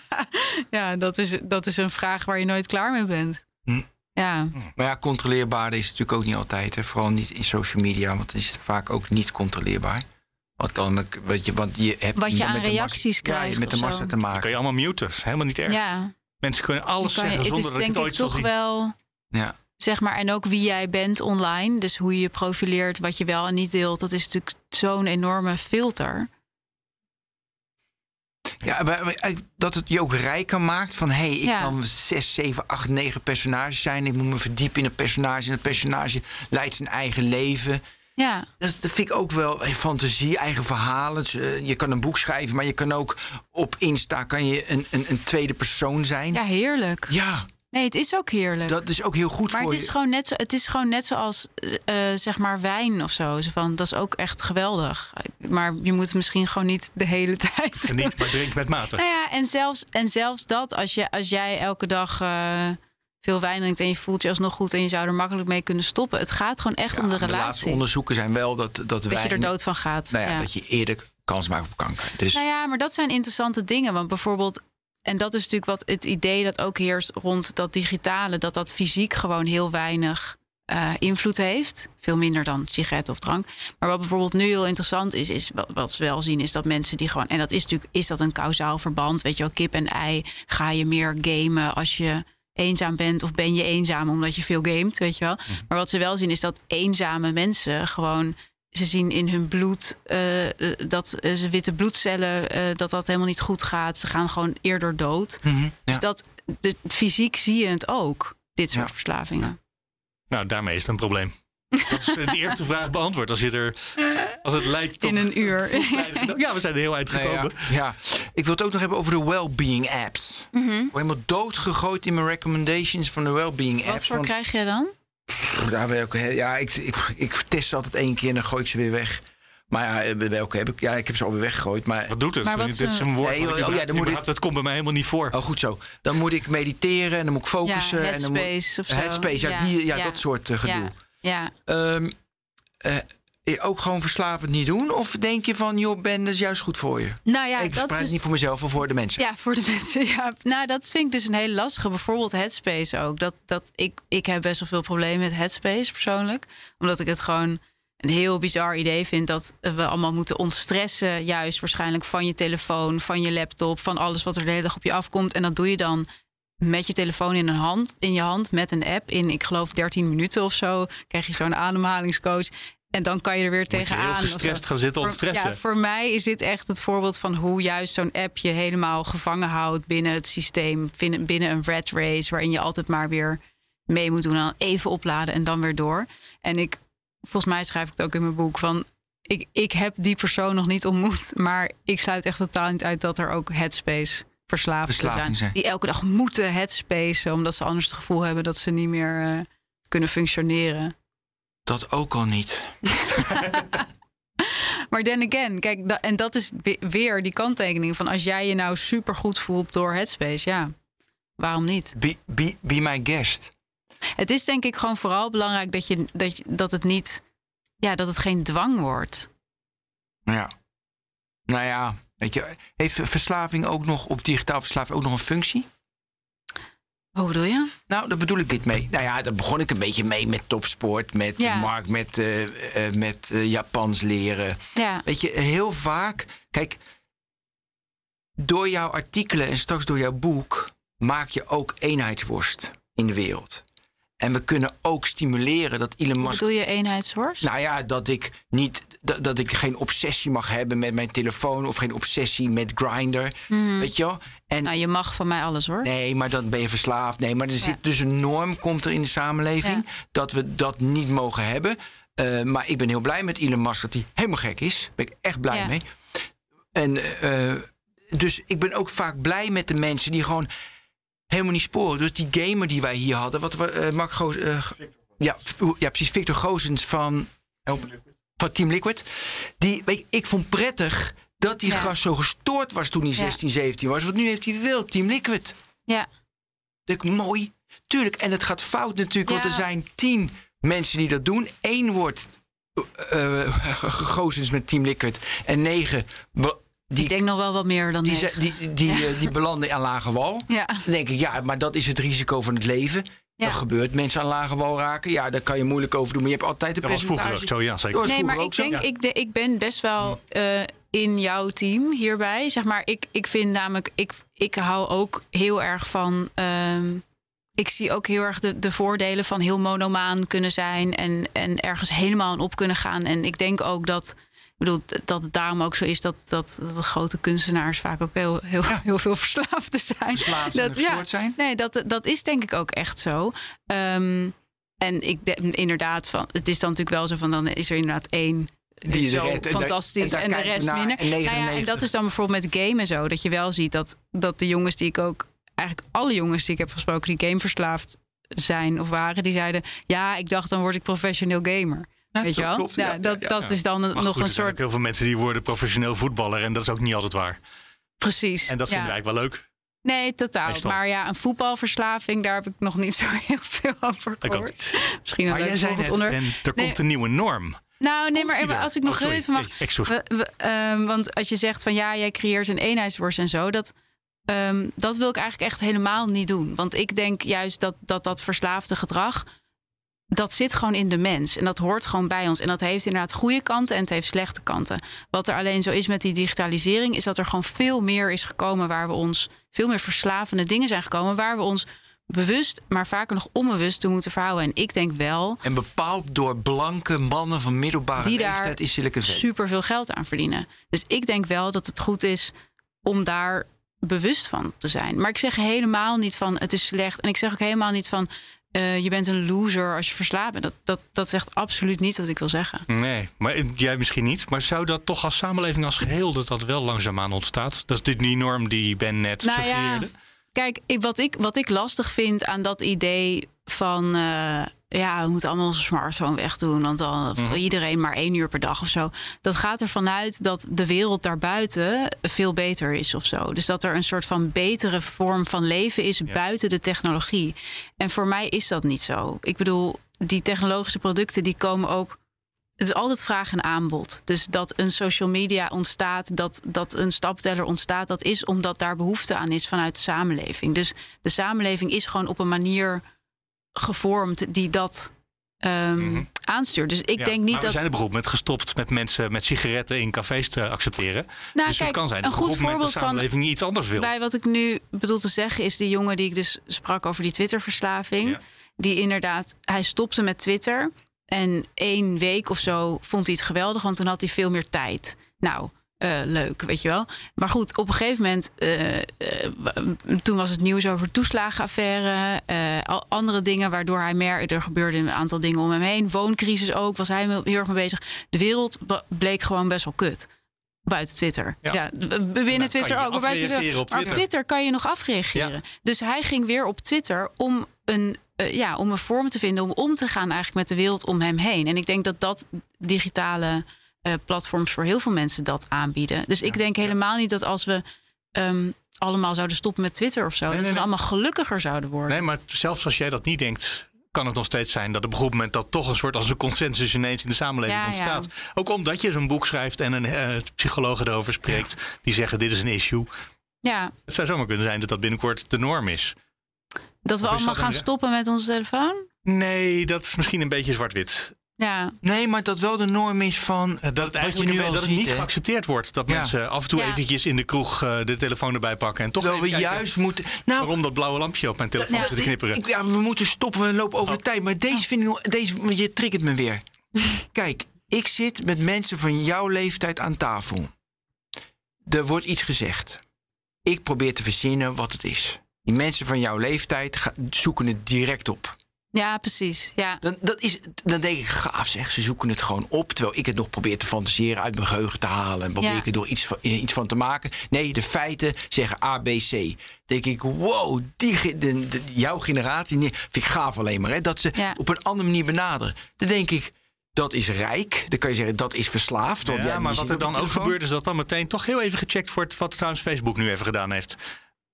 ja dat, is, dat is een vraag waar je nooit klaar mee bent. Hm. Ja, Maar ja, controleerbaar is natuurlijk ook niet altijd. Hè. Vooral niet in social media, want het is vaak ook niet controleerbaar. Wat dan, weet je, want je hebt Wat je met aan de massa- reacties ja, krijgt met de massa zo. te Dan maken. kan je allemaal muten, dat is helemaal niet erg. ja. Mensen kunnen alles Dan je- zeggen het zonder is dat ik denk het ik ooit zal toch zien. wel, Ja. zeg maar, en ook wie jij bent online. Dus hoe je je profileert, wat je wel en niet deelt. Dat is natuurlijk zo'n enorme filter. Ja, wij- dat het je ook rijker maakt van... hé, hey, ik Ja. kan zes, zeven, acht, negen personages zijn. Ik moet me verdiepen in een personage. En het personage leidt zijn eigen leven. Ja, Dat, vind ik ook wel eh, fantasie, eigen verhalen. Dus, eh, je kan een boek schrijven, maar je kan ook op Insta kan je een, een, een tweede persoon zijn. ja heerlijk. Ja, Nee, het is ook heerlijk. dat is ook heel goed Maar voor het is, je. gewoon net zo, het is gewoon net zoals eh, eh, zeg maar wijn of zo. Van, dat is ook echt geweldig. Maar je moet het misschien gewoon niet de hele tijd. Geniet, maar drink met mate. Nou ja, en zelfs, en zelfs dat, als, je, als jij elke dag eh, veel wijn drinkt en je voelt je alsnog goed en je zou er makkelijk mee kunnen stoppen. Het gaat gewoon echt Ja, om de de laatste relatie. onderzoeken zijn wel dat, dat, dat wij... je er dood van gaat. Nou ja, ja. dat je eerder kans maakt op kanker. Dus Nou ja, maar dat zijn interessante dingen. Want bijvoorbeeld, en dat is natuurlijk wat het idee dat ook heerst rond dat digitale, dat dat fysiek gewoon heel weinig eh, invloed heeft. Veel minder dan sigaret of drank. Maar wat bijvoorbeeld nu heel interessant is, is wat, wat we wel zien, is dat mensen die gewoon. En dat is natuurlijk, is dat een kausaal verband? Weet je wel, kip en ei. Ga je meer gamen als je eenzaam bent of ben je eenzaam omdat je veel gamet, weet je wel. Maar wat ze wel zien is dat eenzame mensen gewoon ze zien in hun bloed eh, eh, dat eh, ze witte bloedcellen eh, dat dat helemaal niet goed gaat. Ze gaan gewoon eerder dood. Mhm, ja. Dus dat de, fysiek zie je het ook. Dit soort Ja. verslavingen. Nou, daarmee is het een probleem. Dat is de eerste vraag beantwoord. Als, je er, als het leidt tot... In een uur. Ja, we zijn er heel eind Nou gekomen. ja, ja, ik wil het ook nog hebben over de well-being apps. Mhm. Ik word helemaal doodgegooid in mijn recommendations van de well-being apps. Wat voor van- krijg je dan? Welke, ja, ik, ik, ik test ze altijd één keer en dan gooi ik ze weer weg. Maar ja, eh, welke heb ik? Ja, ik heb ze alweer weggegooid. Maar Wat doet het? Maar wat Dit is een- woord Nee, oh, ja, überhaupt- dan moet ik- überhaupt- Het komt bij mij helemaal niet voor. Oh, goed zo. Dan moet ik mediteren en dan moet ik focussen. ja, en dan moet, Headspace of zo. Headspace, ja, Die, ja, dat soort eh, gedoe. Ja, ja. Ehm, eh, ook gewoon verslavend niet doen? Of denk je van, joh, Ben, dat is juist goed voor je? Nou ja, ik dat praat dus- niet voor mezelf, maar voor de mensen. Ja, voor de mensen. Ja. Nou, dat vind ik dus een hele lastige. Bijvoorbeeld Headspace ook. Dat, dat ik, ik heb best wel veel problemen met Headspace persoonlijk. Omdat ik het gewoon een heel bizar idee vind dat we allemaal moeten ontstressen. Juist waarschijnlijk van je telefoon, van je laptop, van alles wat er de hele dag op je afkomt. En dat doe je dan met je telefoon in, een hand, in je hand, met een app. In, ik geloof, 13 minuten of zo. Krijg je zo'n ademhalingscoach. En dan kan je er weer Moet je tegenaan. heel gestrest gaan zitten Voor- ontstressen. Ja, voor mij is dit echt het voorbeeld van hoe juist zo'n app je helemaal gevangen houdt binnen het systeem. Binnen, een rat race, waarin je altijd maar weer mee moet doen. En dan even opladen en dan weer door. En ik, volgens mij schrijf ik het ook in mijn boek van. Ik, ik heb die persoon nog niet ontmoet, maar ik sluit echt totaal niet uit dat er ook headspace zijn, zijn. Die elke dag moeten headspace, omdat ze anders het gevoel hebben dat ze niet meer eh, kunnen functioneren. Dat ook al niet. Maar then again, kijk, da- en dat is we- weer die kanttekening van als jij je nou super goed voelt door Headspace, ja, waarom niet? Be, be, be my guest. Het is denk ik gewoon vooral belangrijk dat, je, dat, je, dat het niet, ja, dat het geen dwang wordt. Ja. Nou ja, weet je, heeft verslaving ook nog, of digitaal verslaving ook nog een functie? Hoe bedoel je? Nou, daar bedoel ik dit mee. Nou ja, daar begon ik een beetje mee met topsport, met Ja. Mark, met, eh, eh, met eh, Japans leren. Ja. Weet je, heel vaak, kijk, door jouw artikelen en straks door jouw boek maak je ook eenheidsworst in de wereld. En we kunnen ook stimuleren dat Elon Hoe Musk bedoel je eenheidsworst? nou ja, dat ik niet dat, dat ik geen obsessie mag hebben met mijn telefoon of geen obsessie met Grindr, weet je wel? En Nou, je mag van mij alles hoor. nee, maar dan ben je verslaafd. Nee, maar er Ja. zit dus een norm komt er in de samenleving Ja. dat we dat niet mogen hebben. Eh, maar ik ben heel blij met Elon Musk dat hij helemaal gek is. Daar ben ik echt blij Ja. mee. En eh, dus ik ben ook vaak blij met de mensen die gewoon helemaal niet sporen. Dus die gamer die wij hier hadden, wat we, eh Mark Goos, eh, ja, ja, precies, Victor Gozens van, help, van Team Liquid. Die, weet je, ik vond prettig dat die Ja. gast zo gestoord was toen hij Ja. 16, 17 was. Want nu heeft hij wel Team Liquid. Ja. Dat ik mooi. Tuurlijk, en het gaat fout natuurlijk, want er zijn tien mensen die dat doen. Eén wordt gegozens met Team Liquid. En negen, die, Ik denk nog wel wat meer dan die, negen. die, die, eh, die belanden aan lage wal. Ja. Dan denk ik, ja, maar dat is het risico van het leven. Ja. Dat gebeurt, mensen aan lage wal raken. Ja, daar kan je moeilijk over doen. Maar je hebt altijd een Dat was vroeger ook zo, ja, zeker. Nee, maar ik denk, ik, de, ik ben best wel eh, in jouw team hierbij. Zeg maar, ik, ik vind namelijk, ik, ik hou ook heel erg van. ehm, ik zie ook heel erg de, de voordelen van heel monomaan kunnen zijn en, en ergens helemaal aan op kunnen gaan. En ik denk ook dat. Ik bedoel, dat het daarom ook zo is dat, dat, dat de grote kunstenaars vaak ook heel, heel, heel veel verslaafden zijn. Verslaafd en dat, gestoord zijn. Nee, dat, dat is denk ik ook echt zo. Ehm, en ik de- inderdaad, van, het is dan natuurlijk wel zo van dan is er inderdaad één die, zo red- en daar- fantastisch en daar en, de rest minder. en Nou ja, en 99. dat is dan bijvoorbeeld met gamen zo. Dat je wel ziet dat, dat de jongens die ik ook... Eigenlijk alle jongens die ik heb gesproken die gameverslaafd zijn of waren... die zeiden, ja, ik dacht dan word ik professioneel gamer. Ja, Weet je dat wel? klopt, ja, ja, dat ja, dat is dan nog goed, een er soort... heel veel mensen die worden professioneel voetballer. En dat is ook niet altijd waar. Precies. En dat ja. vinden wij eigenlijk wel leuk. Nee, totaal. Meestal. Maar ja, een voetbalverslaving, daar heb ik nog niet zo heel veel over Ik gehoord. Misschien een Maar leuk jij zei net. En er Nee. komt een nieuwe norm. Nou, nee, maar als ik nog Oh, even mag. We- we, ehm, want als je zegt van ja, jij creëert een eenheidsworst en zo, dat, ehm, dat wil ik eigenlijk echt helemaal niet doen. Want ik denk juist dat dat, dat verslaafde gedrag, dat zit gewoon in de mens. En dat hoort gewoon bij ons. En dat heeft inderdaad goede kanten en het heeft slechte kanten. Wat er alleen zo is met die digitalisering, is dat er gewoon veel meer is gekomen waar we ons, veel meer verslavende dingen zijn gekomen, waar we ons bewust, maar vaker nog onbewust toe moeten verhouden. En ik denk wel En bepaald door blanke mannen van middelbare Die daar leeftijd in Silicon Valley. super veel geld aan verdienen. Dus ik denk wel dat het goed is om daar bewust van te zijn. Maar ik zeg helemaal niet van het is slecht. En ik zeg ook helemaal niet van eh, je bent een loser als je verslaafd bent. Dat, dat, dat is echt absoluut niet wat ik wil zeggen. Nee, maar jij misschien niet. Maar zou dat toch als samenleving als geheel... dat dat wel langzaamaan ontstaat? Dat is dit die norm die Ben net Nou ja, suggereerde? Kijk, ik, wat, ik, wat ik lastig vind aan dat idee van... eh, ja, we moeten allemaal onze smartphone wegdoen... want dan voor iedereen maar één uur per dag of zo. Dat gaat ervan uit dat de wereld daarbuiten veel beter is of zo. Dus dat er een soort van betere vorm van leven is buiten de technologie. En voor mij is dat niet zo. Ik bedoel, die technologische producten die komen ook het is altijd vraag en aanbod. Dus dat een social media ontstaat, dat, dat een stapteller ontstaat, dat is omdat daar behoefte aan is vanuit de samenleving. Dus de samenleving is gewoon op een manier gevormd die dat ehm, aanstuurt. Dus ik Ja, denk niet we dat. zijn er bijvoorbeeld met gestopt met mensen met sigaretten in cafés te accepteren. Nou, dus kijk, het kan zijn een goed moment de voorbeeld van samenleving iets anders wil. bij wat ik nu bedoel te zeggen is die jongen die ik dus sprak over die Twitter-verslaving. Ja. Die inderdaad, hij stopte met Twitter. En één week of zo vond hij het geweldig, want toen had hij veel meer tijd. Nou, eh, leuk, weet je wel. Maar goed, op een gegeven moment, eh, eh, toen was het nieuws over toeslagenaffaire, andere dingen waardoor hij meer, er gebeurden een aantal dingen om hem heen, wooncrisis ook, was hij heel erg mee bezig. De wereld bleek gewoon best wel kut. Buiten Twitter. Ja. Binnen Twitter je ook. Maar, buiten afreageren op maar op Twitter. Twitter kan je nog afreageren. Dus hij ging weer op Twitter om een, eh, ja, om een vorm te vinden om om te gaan eigenlijk met de wereld om hem heen. En ik denk dat dat digitale eh, platforms voor heel veel mensen dat aanbieden. Dus ik denk helemaal niet dat als we ehm, allemaal zouden stoppen met Twitter of zo, dat nee, we nee. allemaal gelukkiger zouden worden. Nee, maar zelfs als jij dat niet denkt, kan het nog steeds zijn dat op een goed moment dat toch een soort als een consensus ineens in de samenleving Ja, ja. ontstaat. Ook omdat je zo'n boek schrijft en een eh, psycholoog erover spreekt die zeggen dit is een issue. Ja, Het zou zomaar kunnen zijn dat dat binnenkort de norm is. Dat we Of allemaal dat gaan een- stoppen met onze telefoon. Nee, dat is misschien een beetje zwart-wit. Ja, Nee, maar dat wel de norm is van. Eh, Dat het eigenlijk nu een- al dat het niet geaccepteerd wordt dat Ja. mensen af en toe Ja. eventjes in de kroeg eh, de telefoon erbij pakken en toch Terwijl even we juist moeten. Nou, waarom dat blauwe lampje op mijn telefoon Ja. zit te knipperen. Ik, ja, we moeten stoppen, we lopen over de Oh. tijd. Maar deze vind ik nog. Deze, je triggert me weer. Kijk, ik zit met mensen van jouw leeftijd aan tafel. Er wordt iets gezegd. Ik probeer te verzinnen wat het is. Die mensen van jouw leeftijd zoeken het direct op. ja precies. Ja. Dan, dat is, dan denk ik, gaaf zeg, ze zoeken het gewoon op. Terwijl ik het nog probeer te fantaseren, uit mijn geheugen te halen. En probeer Ja. ik er door iets van, eh, iets van te maken. Nee, de feiten zeggen A, B, C. Dan denk ik, wow, die, de, de- jouw generatie, nee, vind ik gaaf alleen maar. Hè, dat ze Ja. op een andere manier benaderen. Dan denk ik, dat is rijk. Dan kan je zeggen, dat is verslaafd. want Ja, ja, maar wat er dan ook gebeurt, is dat dan meteen toch heel even gecheckt wordt wat trouwens Facebook nu even gedaan heeft.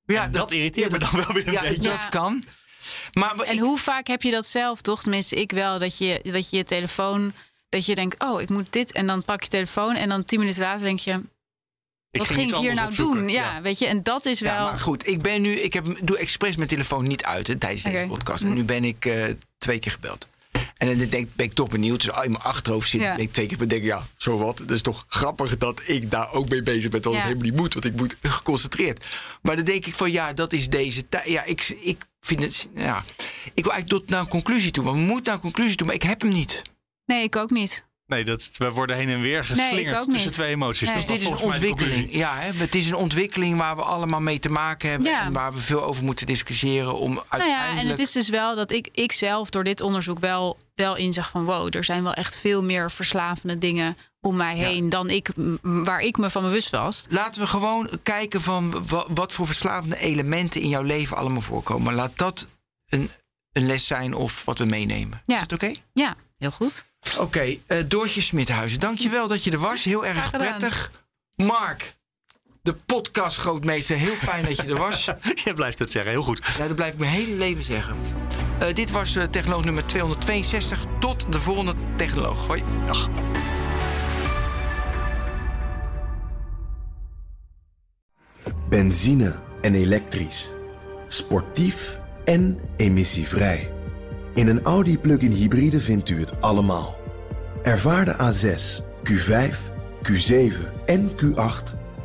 Ja, dat, irriteert me dan wel weer een ja, beetje. dat Ja. kan. Maar En ik- hoe vaak heb je dat zelf, toch? Tenminste, ik wel. Dat je dat je, je telefoon, dat je denkt, oh, ik moet dit. En dan pak je telefoon en dan tien minuten later denk je, Ik wat ging ik hier nou opzoeken. doen? Ja, weet je, en dat is wel... Ja, maar goed, ik ben nu, ik heb, doe expres mijn telefoon niet uit hè, tijdens deze podcast. En nu ben ik eh, twee keer gebeld. En dan denk, ben ik toch benieuwd. Dus in mijn achterhoofd zit, Ja. ik twee keer denk ik, ja, zo wat. Dat is toch grappig dat ik daar ook mee bezig ben. Dat Ja. het helemaal niet moet, want ik moet geconcentreerd. Maar dan denk ik van, ja, dat is deze tijd. Ja, ik, ik vind het, ja. Ik wil eigenlijk tot naar een conclusie toe. Want we moeten naar een conclusie toe, maar ik heb hem niet. Nee, ik ook niet. Nee, dat, we worden heen en weer geslingerd tussen twee emoties. Nee. Dat Dus dit is een ontwikkeling. Ja, hè, het is een ontwikkeling waar we allemaal mee te maken hebben. Ja. En waar we veel over moeten discussiëren. Om Nou uiteindelijk... ja, en het is dus wel dat ik, ik zelf door dit onderzoek wel, wel inzag van... wow, er zijn wel echt veel meer verslavende dingen om mij Ja. heen... dan ik, waar ik me van bewust was. Laten we gewoon kijken van wa- wat voor verslavende elementen in jouw leven allemaal voorkomen. Laat dat een, een les zijn of wat we meenemen. Ja. Is dat oké? Ja, heel goed. Oké, eh, Doortje Smithuizen, dankjewel dat je er was. Heel erg prettig. Mark, de podcastgrootmeester, heel fijn dat je er was. Je blijft het zeggen, heel goed. Ja, dat blijf ik mijn hele leven zeggen. Eh, dit was eh, technoloog nummer 262. Tot de volgende technoloog. Hoi. Dag. Benzine en elektrisch. Sportief en emissievrij. In een Audi plug-in hybride vindt u het allemaal. Ervaar de A6, Q5, Q7 en Q8